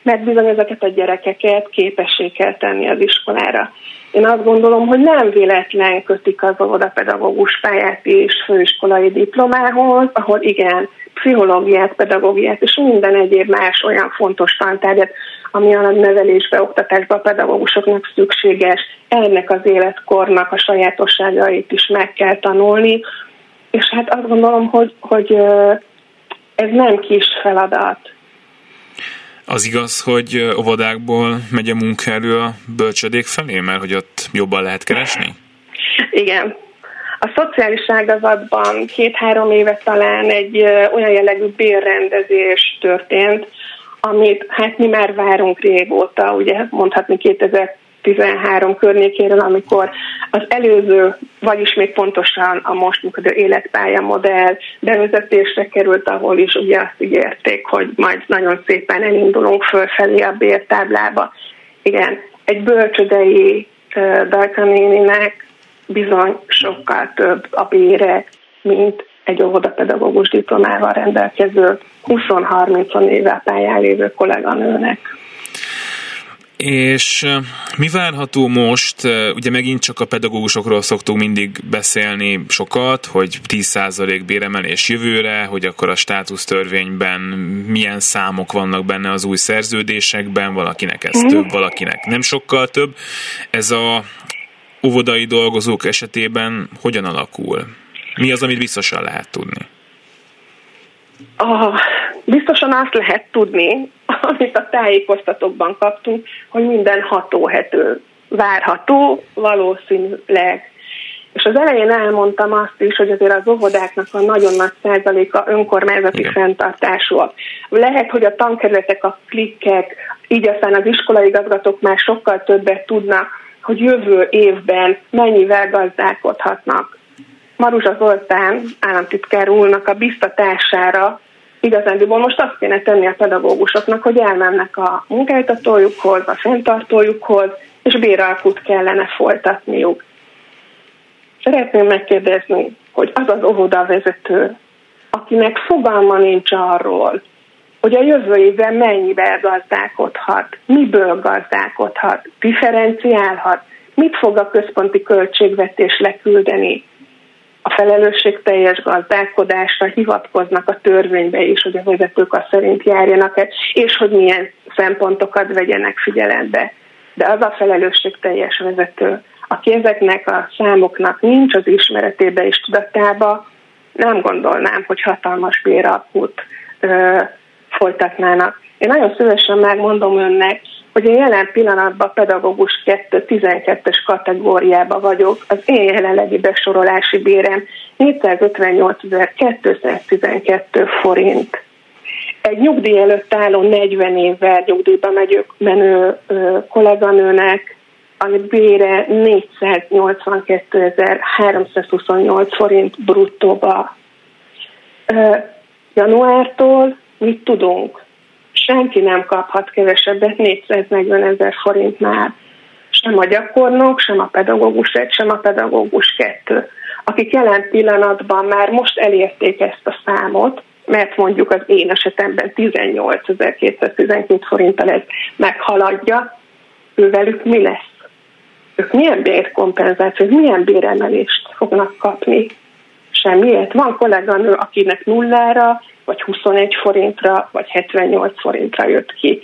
mert bizony ezeket a gyerekeket képessé kell tenni az iskolára. Én azt gondolom, hogy nem véletlen kötik az óvodapedagógus pályát és főiskolai diplomához, ahol igen, pszichológiát, pedagógiát és minden egyéb más olyan fontos tantárgyat, ami a nevelésbe, oktatásba a pedagógusoknak szükséges, ennek az életkornak a sajátosságait is meg kell tanulni, és hát azt gondolom, hogy, hogy ez nem kis feladat. Az igaz, hogy óvodákból megy a munkaerő a bölcsödék felé, mert hogy ott jobban lehet keresni? Igen. A szociális ágazatban két-három éve talán egy olyan jellegű bérrendezés történt, amit hát mi már várunk régóta, ugye mondhatni 2000 13 környékéről, amikor az előző, vagyis még pontosan a most működő életpálya modell bevezetésre került, ahol is ugye azt ígérték, hogy majd nagyon szépen elindulunk fölfelé a bértáblába. Igen, egy bölcsödei Dajkanéninek bizony sokkal több a bére, mint egy óvodapedagógus diplomával rendelkező 20-30 éve pályán lévő kolléganőnek. És mi várható most? Ugye megint csak a pedagógusokról szoktunk mindig beszélni sokat, hogy 10% béremelés jövőre, hogy akkor a státusztörvényben milyen számok vannak benne az új szerződésekben, valakinek ez több, valakinek nem sokkal több. Ez a óvodai dolgozók esetében hogyan alakul? Mi az, amit biztosan lehet tudni? Ah, biztosan azt lehet tudni, amit a tájékoztatókban kaptunk, hogy minden hatóhető várható, valószínűleg. És az elején elmondtam azt is, hogy azért az óvodáknak a nagyon nagy százaléka önkormányzati Igen. fenntartásúak. Lehet, hogy a tankerületek, a klikkek így aztán az iskolaigazgatók már sokkal többet tudnak, hogy jövő évben mennyivel gazdálkodhatnak. Maruzsa Zoltán államtitkár úrnak a biztatására igazándiból most azt kéne tenni a pedagógusoknak, hogy elmennek a munkáltatójukhoz, a fenntartójukhoz, és béralkut kellene folytatniuk. Szeretném megkérdezni, hogy az az óvoda vezető, akinek fogalma nincs arról, hogy a jövő évben mennyivel gazdálkodhat, miből gazdálkodhat, differenciálhat, mit fog a központi költségvetés leküldeni. A felelősségteljes gazdálkodásra hivatkoznak a törvénybe is, hogy a vezetők azt szerint járjanak el, és hogy milyen szempontokat vegyenek figyelembe. De az a felelősségteljes vezető, aki ezeknek a számoknak nincs az ismeretébe és tudatába, nem gondolnám, hogy hatalmas béralkut folytatnának. Én nagyon szívesen megmondom önnek, hogy én jelen pillanatban pedagógus 2-12-es kategóriában vagyok. Az én jelenlegi besorolási bérem 458.212 forint. Egy nyugdíj előtt álló 40 évvel nyugdíjba megyő menő ö, kolléganőnek a bére 482.328 forint bruttóba. Ö, januártól mit tudunk? Senki nem kaphat kevesebbet 440 ezer forintnál. Sem a gyakornok, sem a pedagógus egy, sem a pedagógus kettő. Akik jelen pillanatban már most elérték ezt a számot, mert mondjuk az én esetemben 18.212 forinttal ez meghaladja, ővelük mi lesz? Ők milyen bérkompenzációt, milyen béremelést fognak kapni? Semmiért. Van kolléganő, akinek nullára, vagy 21 forintra, vagy 78 forintra jött ki.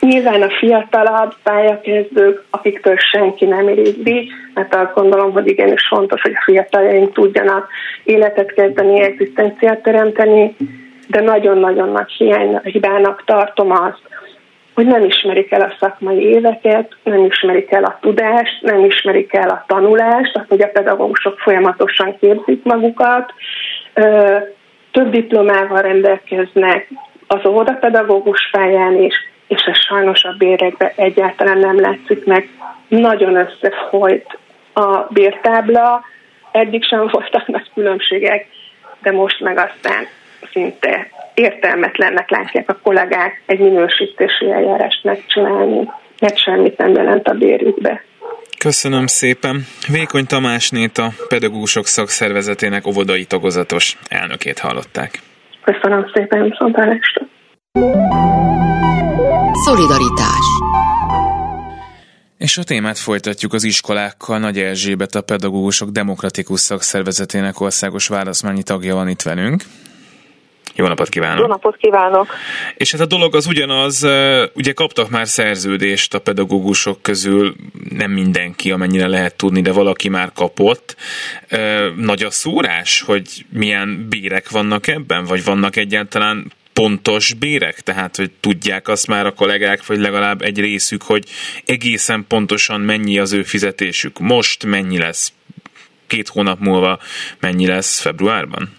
Nyilván a fiatalabb pályakezdők, akiktől senki nem irigyli, mert azt gondolom, hogy igenis fontos, hogy a fiataljaink tudjanak életet kezdeni, egzisztenciát teremteni, de nagyon-nagyon nagy hiány, hibának tartom azt, hogy nem ismerik el a szakmai éveket, nem ismerik el a tudást, nem ismerik el a tanulást, azt, hogy a pedagógusok folyamatosan képzik magukat, több diplomával rendelkeznek az óvodapedagógus pályán is, és ez sajnos a bérekben egyáltalán nem látszik meg. Nagyon összefolyt a bértábla, eddig sem voltak nagy különbségek, de most meg aztán szinte értelmetlennek látják a kollégák egy minősítési eljárást megcsinálni, mert semmit nem jelent a bérükbe. Köszönöm szépen. Vékony Tamásnét a Pedagógusok Szakszervezetének óvodai tagozatos elnökét hallották. Köszönöm szépen, viszontlátásra. Szolidaritás és a témát folytatjuk az iskolákkal. Nagy Erzsébet a Pedagógusok Demokratikus Szakszervezetének országos válaszmányi tagja van itt velünk. Jó napot kívánok! Jó napot kívánok! És hát a dolog az ugyanaz, ugye kaptak már szerződést a pedagógusok közül, nem mindenki, amennyire lehet tudni, de valaki már kapott. Nagy a szórás, hogy milyen bérek vannak ebben, vagy vannak egyáltalán pontos bérek? Tehát, hogy tudják azt már a kollégák, vagy legalább egy részük, hogy egészen pontosan mennyi az ő fizetésük. Most mennyi lesz? Két hónap múlva mennyi lesz februárban?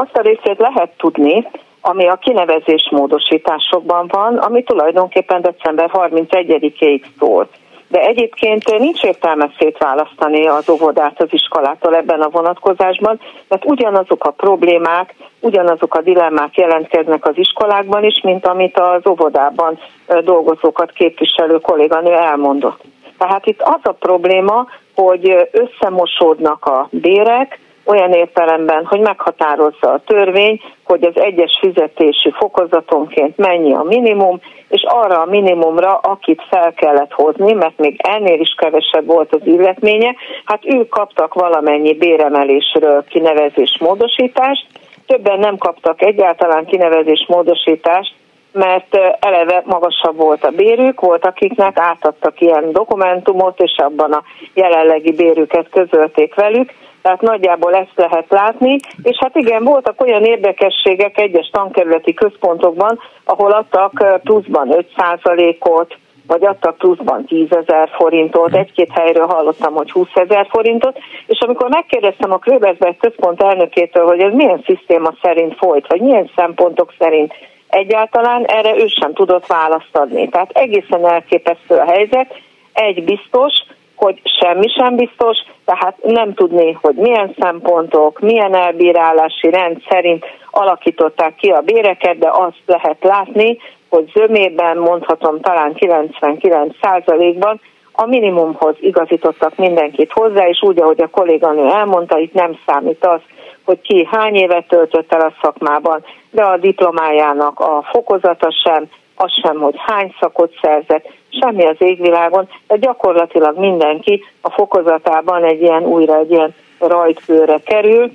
Azt a részét lehet tudni, ami a kinevezés módosításokban van, ami tulajdonképpen december 31-ig szólt. De egyébként nincs értelme szétválasztani az óvodát az iskolától ebben a vonatkozásban, mert ugyanazok a problémák, ugyanazok a dilemmák jelentkeznek az iskolákban is, mint amit az óvodában dolgozókat képviselő kolléganő elmondott. Tehát itt az a probléma, hogy összemosódnak a bérek, olyan értelemben, hogy meghatározza a törvény, hogy az egyes fizetési fokozatonként mennyi a minimum, és arra a minimumra, akit fel kellett hozni, mert még ennél is kevesebb volt az illetménye, hát ők kaptak valamennyi béremelésről kinevezés módosítást, többen nem kaptak egyáltalán kinevezés módosítást, mert eleve magasabb volt a bérük, volt akiknek átadtak ilyen dokumentumot, és abban a jelenlegi bérüket közölték velük, tehát nagyjából ezt lehet látni, és hát igen, voltak olyan érdekességek egyes tankerületi központokban, ahol adtak pluszban 5%-ot, vagy adtak pluszban 10 ezer forintot, egy-két helyről hallottam, hogy 20 ezer forintot, és amikor megkérdeztem a Kröbersberg központ elnökétől, hogy ez milyen szisztéma szerint folyt, vagy milyen szempontok szerint egyáltalán erre ő sem tudott választ adni. Tehát egészen elképesztő a helyzet. Egy biztos, hogy semmi sem biztos, tehát nem tudni, hogy milyen szempontok, milyen elbírálási rend szerint alakították ki a béreket, de azt lehet látni, hogy zömében, mondhatom talán 99%-ban a minimumhoz igazítottak mindenkit hozzá, és úgy, ahogy a kolléganő elmondta, itt nem számít az, hogy ki hány évet töltött el a szakmában, de a diplomájának a fokozata sem, az sem, hogy hány szakot szerzett, semmi az égvilágon, de gyakorlatilag mindenki a fokozatában egy ilyen újra egy ilyen rajtbőre kerül,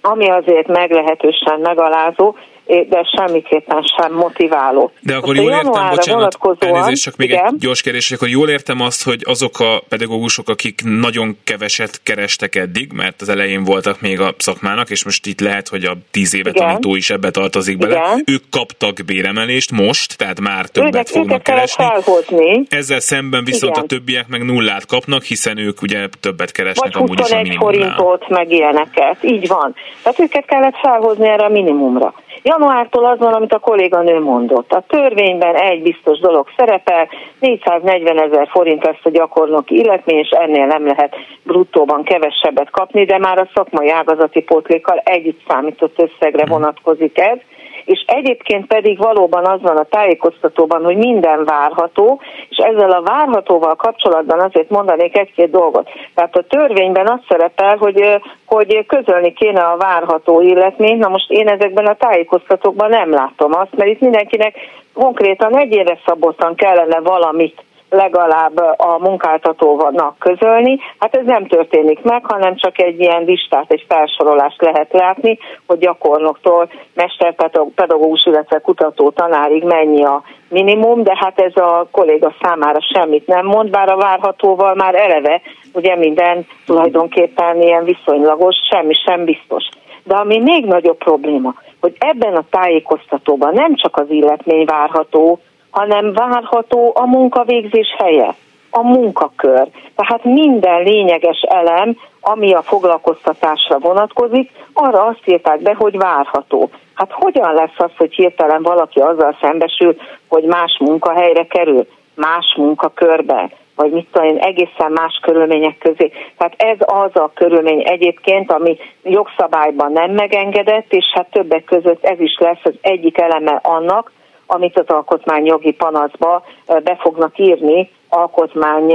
ami azért meglehetősen megalázó, de semmiképpen sem motiváló. De akkor jól értem, bocsánat, elnézést, csak még igen. egy gyors kérdés, akkor jól értem azt, hogy azok a pedagógusok, akik nagyon keveset kerestek eddig, mert az elején voltak még a szakmának, és most itt lehet, hogy a tíz éve igen. tanító is ebbe tartozik bele, igen. ők kaptak béremelést most, tehát már többet őket, fognak őket keresni. Felhozni. Ezzel szemben viszont igen. a többiek meg nullát kapnak, hiszen ők ugye többet keresnek Vagy amúgy is a minimumnál. forintot, meg ilyeneket. Így van. Tehát őket kellett felhozni erre a minimumra. Januártól az van, amit a kolléganő mondott. A törvényben egy biztos dolog szerepel, 440 ezer forint lesz a gyakornoki illetmény, és ennél nem lehet bruttóban kevesebbet kapni, de már a szakmai ágazati pótlékkal együtt számított összegre mhm. vonatkozik ez és egyébként pedig valóban az van a tájékoztatóban, hogy minden várható, és ezzel a várhatóval kapcsolatban azért mondanék egy-két dolgot. Tehát a törvényben az szerepel, hogy, hogy közölni kéne a várható illetményt, na most én ezekben a tájékoztatókban nem látom azt, mert itt mindenkinek konkrétan egy éve szabottan kellene valamit legalább a munkáltatónak közölni. Hát ez nem történik meg, hanem csak egy ilyen listát, egy felsorolást lehet látni, hogy gyakornoktól mesterpedagógus, illetve kutató tanárig mennyi a minimum, de hát ez a kolléga számára semmit nem mond, bár a várhatóval már eleve ugye minden tulajdonképpen ilyen viszonylagos, semmi sem biztos. De ami még nagyobb probléma, hogy ebben a tájékoztatóban nem csak az illetmény várható, hanem várható a munkavégzés helye, a munkakör. Tehát minden lényeges elem, ami a foglalkoztatásra vonatkozik, arra azt írták be, hogy várható. Hát hogyan lesz az, hogy hirtelen valaki azzal szembesül, hogy más munkahelyre kerül, más munkakörbe, vagy mit tudom én, egészen más körülmények közé. Tehát ez az a körülmény egyébként, ami jogszabályban nem megengedett, és hát többek között ez is lesz az egyik eleme annak, amit az alkotmányjogi panaszba be fognak írni alkotmány,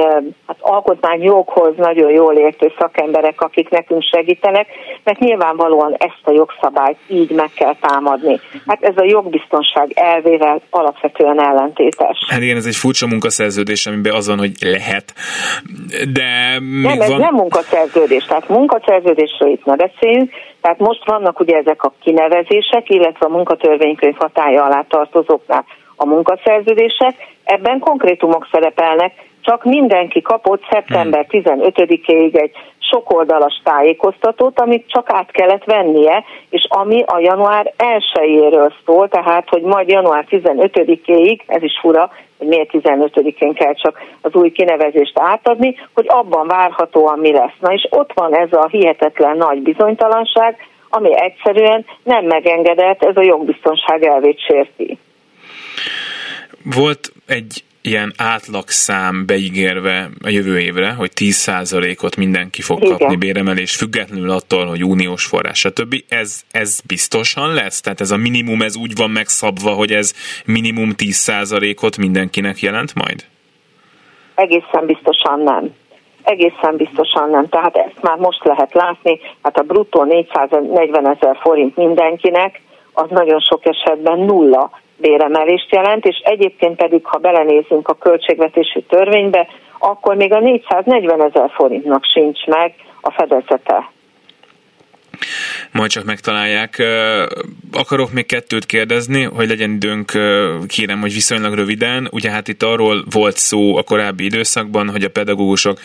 hát alkotmányjoghoz nagyon jól értő szakemberek, akik nekünk segítenek, mert nyilvánvalóan ezt a jogszabályt így meg kell támadni. Hát ez a jogbiztonság elvével alapvetően ellentétes. Hát igen, ez egy furcsa munkaszerződés, amiben az van, hogy lehet, de még Nem, ez van... nem munkaszerződés, tehát munkaszerződésről itt ne beszéljünk, tehát most vannak ugye ezek a kinevezések, illetve a munkatörvénykönyv hatája alá tartozóknál a munkaszerződések, ebben konkrétumok szerepelnek, csak mindenki kapott szeptember 15-ig egy sokoldalas tájékoztatót, amit csak át kellett vennie, és ami a január 1-éről szól, tehát hogy majd január 15-ig, ez is fura, hogy miért 15-én kell csak az új kinevezést átadni, hogy abban várhatóan mi lesz. Na és ott van ez a hihetetlen nagy bizonytalanság, ami egyszerűen nem megengedett, ez a jogbiztonság elvét sérti. Volt egy ilyen átlagszám beígérve a jövő évre, hogy 10%-ot mindenki fog Igen. kapni béremelés, függetlenül attól, hogy uniós forrás, stb. Ez, ez biztosan lesz? Tehát ez a minimum, ez úgy van megszabva, hogy ez minimum 10%-ot mindenkinek jelent majd? Egészen biztosan nem. Egészen biztosan nem. Tehát ezt már most lehet látni, hát a bruttó 440 ezer forint mindenkinek, az nagyon sok esetben nulla béremelést jelent, és egyébként pedig, ha belenézünk a költségvetési törvénybe, akkor még a 440 ezer forintnak sincs meg a fedezete majd csak megtalálják. Akarok még kettőt kérdezni, hogy legyen időnk, kérem, hogy viszonylag röviden. Ugye hát itt arról volt szó a korábbi időszakban, hogy a pedagógusok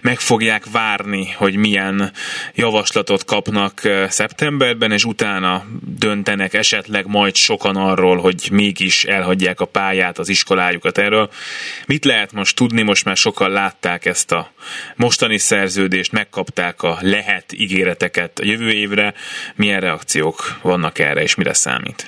meg fogják várni, hogy milyen javaslatot kapnak szeptemberben, és utána döntenek esetleg majd sokan arról, hogy mégis elhagyják a pályát, az iskolájukat erről. Mit lehet most tudni? Most már sokan látták ezt a mostani szerződést, megkapták a lehet ígéreteket a jövő évre. Milyen reakciók vannak erre, és mire számít?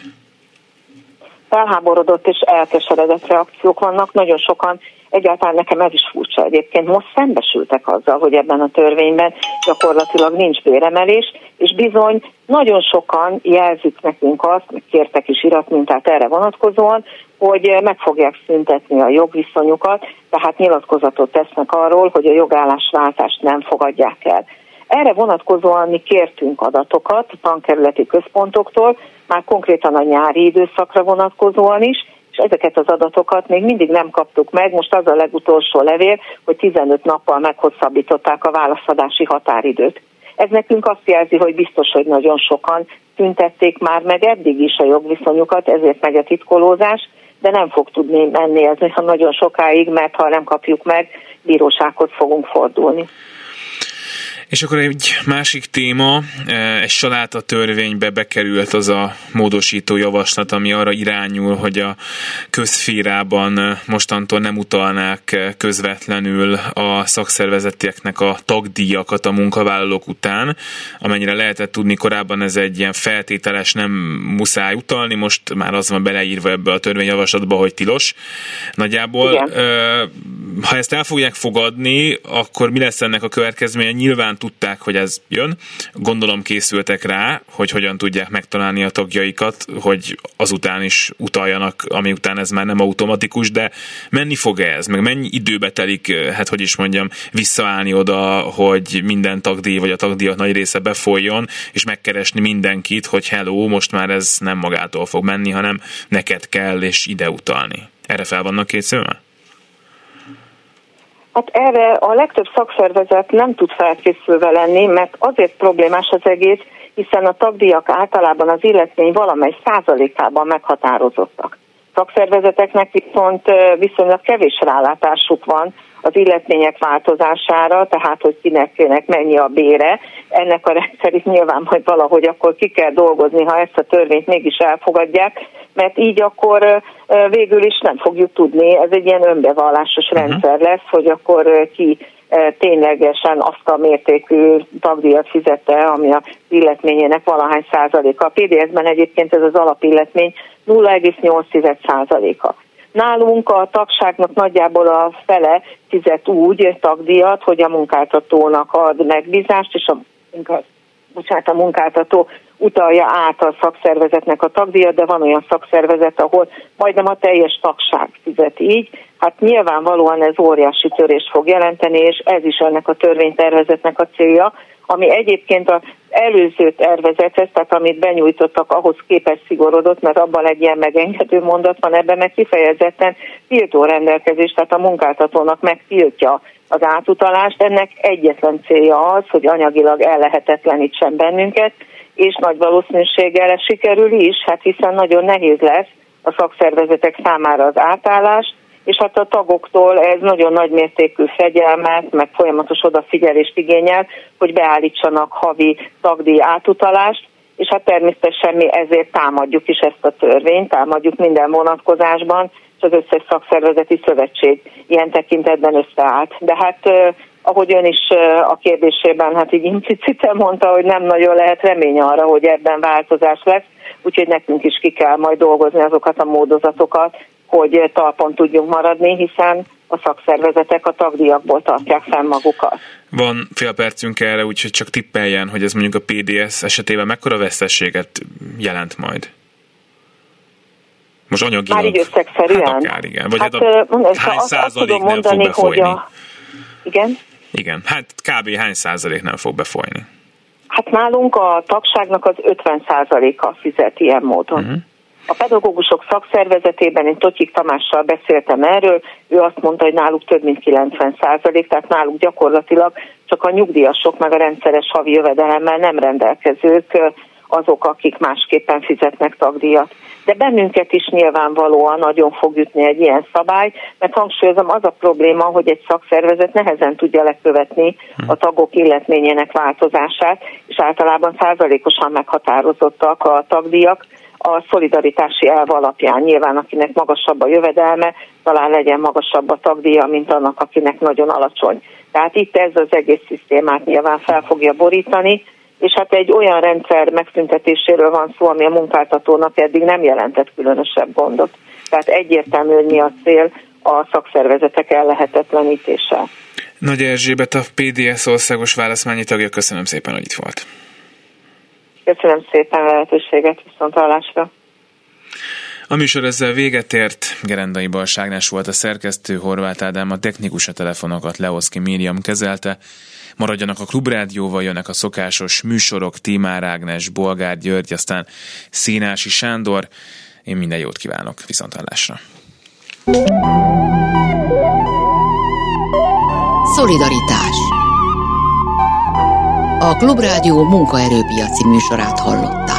felháborodott és elkeseredett reakciók vannak. Nagyon sokan, egyáltalán nekem ez is furcsa egyébként, most szembesültek azzal, hogy ebben a törvényben gyakorlatilag nincs béremelés, és bizony nagyon sokan jelzik nekünk azt, meg kértek is iratmintát erre vonatkozóan, hogy meg fogják szüntetni a jogviszonyukat, tehát nyilatkozatot tesznek arról, hogy a jogállásváltást nem fogadják el. Erre vonatkozóan mi kértünk adatokat a tankerületi központoktól, már konkrétan a nyári időszakra vonatkozóan is, és ezeket az adatokat még mindig nem kaptuk meg. Most az a legutolsó levél, hogy 15 nappal meghosszabbították a válaszadási határidőt. Ez nekünk azt jelzi, hogy biztos, hogy nagyon sokan tüntették már meg eddig is a jogviszonyukat, ezért megy a titkolózás, de nem fog tudni menni ez nagyon sokáig, mert ha nem kapjuk meg, bírósághoz fogunk fordulni. És akkor egy másik téma, e, egy saláta törvénybe bekerült az a módosító javaslat, ami arra irányul, hogy a közférában e, mostantól nem utalnák e, közvetlenül a szakszervezeteknek a tagdíjakat a munkavállalók után. Amennyire lehetett tudni korábban ez egy ilyen feltételes, nem muszáj utalni, most már az van beleírva ebbe a törvényjavaslatba, hogy tilos. Nagyjából, Igen. ha ezt el fogják fogadni, akkor mi lesz ennek a következménye? Nyilván tudták, hogy ez jön. Gondolom készültek rá, hogy hogyan tudják megtalálni a tagjaikat, hogy azután is utaljanak, ami után ez már nem automatikus, de menni fog ez? Meg mennyi időbe telik, hát hogy is mondjam, visszaállni oda, hogy minden tagdíj vagy a tagdíjak nagy része befolyjon, és megkeresni mindenkit, hogy hello, most már ez nem magától fog menni, hanem neked kell és ide utalni. Erre fel vannak készülve? Hát erre a legtöbb szakszervezet nem tud felkészülve lenni, mert azért problémás az egész, hiszen a tagdíjak általában az illetmény valamely százalékában meghatározottak. Szakszervezeteknek viszont viszonylag kevés rálátásuk van az illetmények változására, tehát hogy kinek, kinek mennyi a bére. Ennek a rendszerét nyilván majd valahogy akkor ki kell dolgozni, ha ezt a törvényt mégis elfogadják, mert így akkor végül is nem fogjuk tudni, ez egy ilyen önbevallásos uh-huh. rendszer lesz, hogy akkor ki ténylegesen azt a mértékű tagdíjat fizette, ami a illetményének valahány százaléka. A PDS-ben egyébként ez az alapilletmény 0,8 százaléka. Nálunk a tagságnak nagyjából a fele fizet úgy tagdíjat, hogy a munkáltatónak ad megbízást, és a, bocsánat, a munkáltató utalja át a szakszervezetnek a tagdíjat, de van olyan szakszervezet, ahol majdnem a teljes tagság fizet így. Hát nyilvánvalóan ez óriási törést fog jelenteni, és ez is ennek a törvénytervezetnek a célja, ami egyébként az előző tervezethez, tehát amit benyújtottak, ahhoz képest szigorodott, mert abban egy ilyen megengedő mondat van ebben, meg kifejezetten tiltó rendelkezés, tehát a munkáltatónak megtiltja az átutalást. Ennek egyetlen célja az, hogy anyagilag ellehetetlenítsen bennünket, és nagy valószínűséggel ez sikerül is, hát hiszen nagyon nehéz lesz a szakszervezetek számára az átállás, és hát a tagoktól ez nagyon nagy mértékű fegyelmet, meg folyamatos odafigyelést igényel, hogy beállítsanak havi tagdíj átutalást, és hát természetesen mi ezért támadjuk is ezt a törvényt, támadjuk minden vonatkozásban, és az összes szakszervezeti szövetség ilyen tekintetben összeállt. De hát ahogy ön is a kérdésében hát így implicite mondta, hogy nem nagyon lehet remény arra, hogy ebben változás lesz, úgyhogy nekünk is ki kell majd dolgozni azokat a módozatokat, hogy talpon tudjunk maradni, hiszen a szakszervezetek a tagdíjakból tartják fenn magukat. Van fél percünk erre, úgyhogy csak tippeljen, hogy ez mondjuk a PDS esetében mekkora veszességet jelent majd? Most anyagilag. Már így összegszerűen? Hát akár, igen. Vagy hát, hát a, mondom, hány azt, százalék azt nem fog befolyni? A... Igen? Igen, hát kb. hány százalék nem fog befolyni? Hát nálunk a tagságnak az 50 százaléka fizet ilyen módon. Uh-huh. A pedagógusok szakszervezetében én Totyik Tamással beszéltem erről, ő azt mondta, hogy náluk több mint 90 százalék, tehát náluk gyakorlatilag csak a nyugdíjasok meg a rendszeres havi jövedelemmel nem rendelkezők azok, akik másképpen fizetnek tagdíjat. De bennünket is nyilvánvalóan nagyon fog jutni egy ilyen szabály, mert hangsúlyozom, az a probléma, hogy egy szakszervezet nehezen tudja lekövetni a tagok illetményének változását, és általában százalékosan meghatározottak a tagdíjak, a szolidaritási elv alapján. Nyilván akinek magasabb a jövedelme, talán legyen magasabb a tagdíja, mint annak, akinek nagyon alacsony. Tehát itt ez az egész szisztémát nyilván fel fogja borítani, és hát egy olyan rendszer megszüntetéséről van szó, ami a munkáltatónak eddig nem jelentett különösebb gondot. Tehát egyértelmű, hogy mi a cél a szakszervezetek ellehetetlenítése. Nagy Erzsébet, a PDS országos válaszmányi tagja, köszönöm szépen, hogy itt volt. Köszönöm szépen a lehetőséget, viszont hallásra. A műsor ezzel véget ért. Gerendai Balságnás volt a szerkesztő, Horváth Ádám a technikus a telefonokat Leoszki Miriam kezelte. Maradjanak a Klubrádióval, jönnek a szokásos műsorok, Tímár Ágnes, Bolgár György, aztán Színási Sándor. Én minden jót kívánok, viszonthallásra. Szolidaritás A Klubrádió munkaerőpiaci műsorát hallott.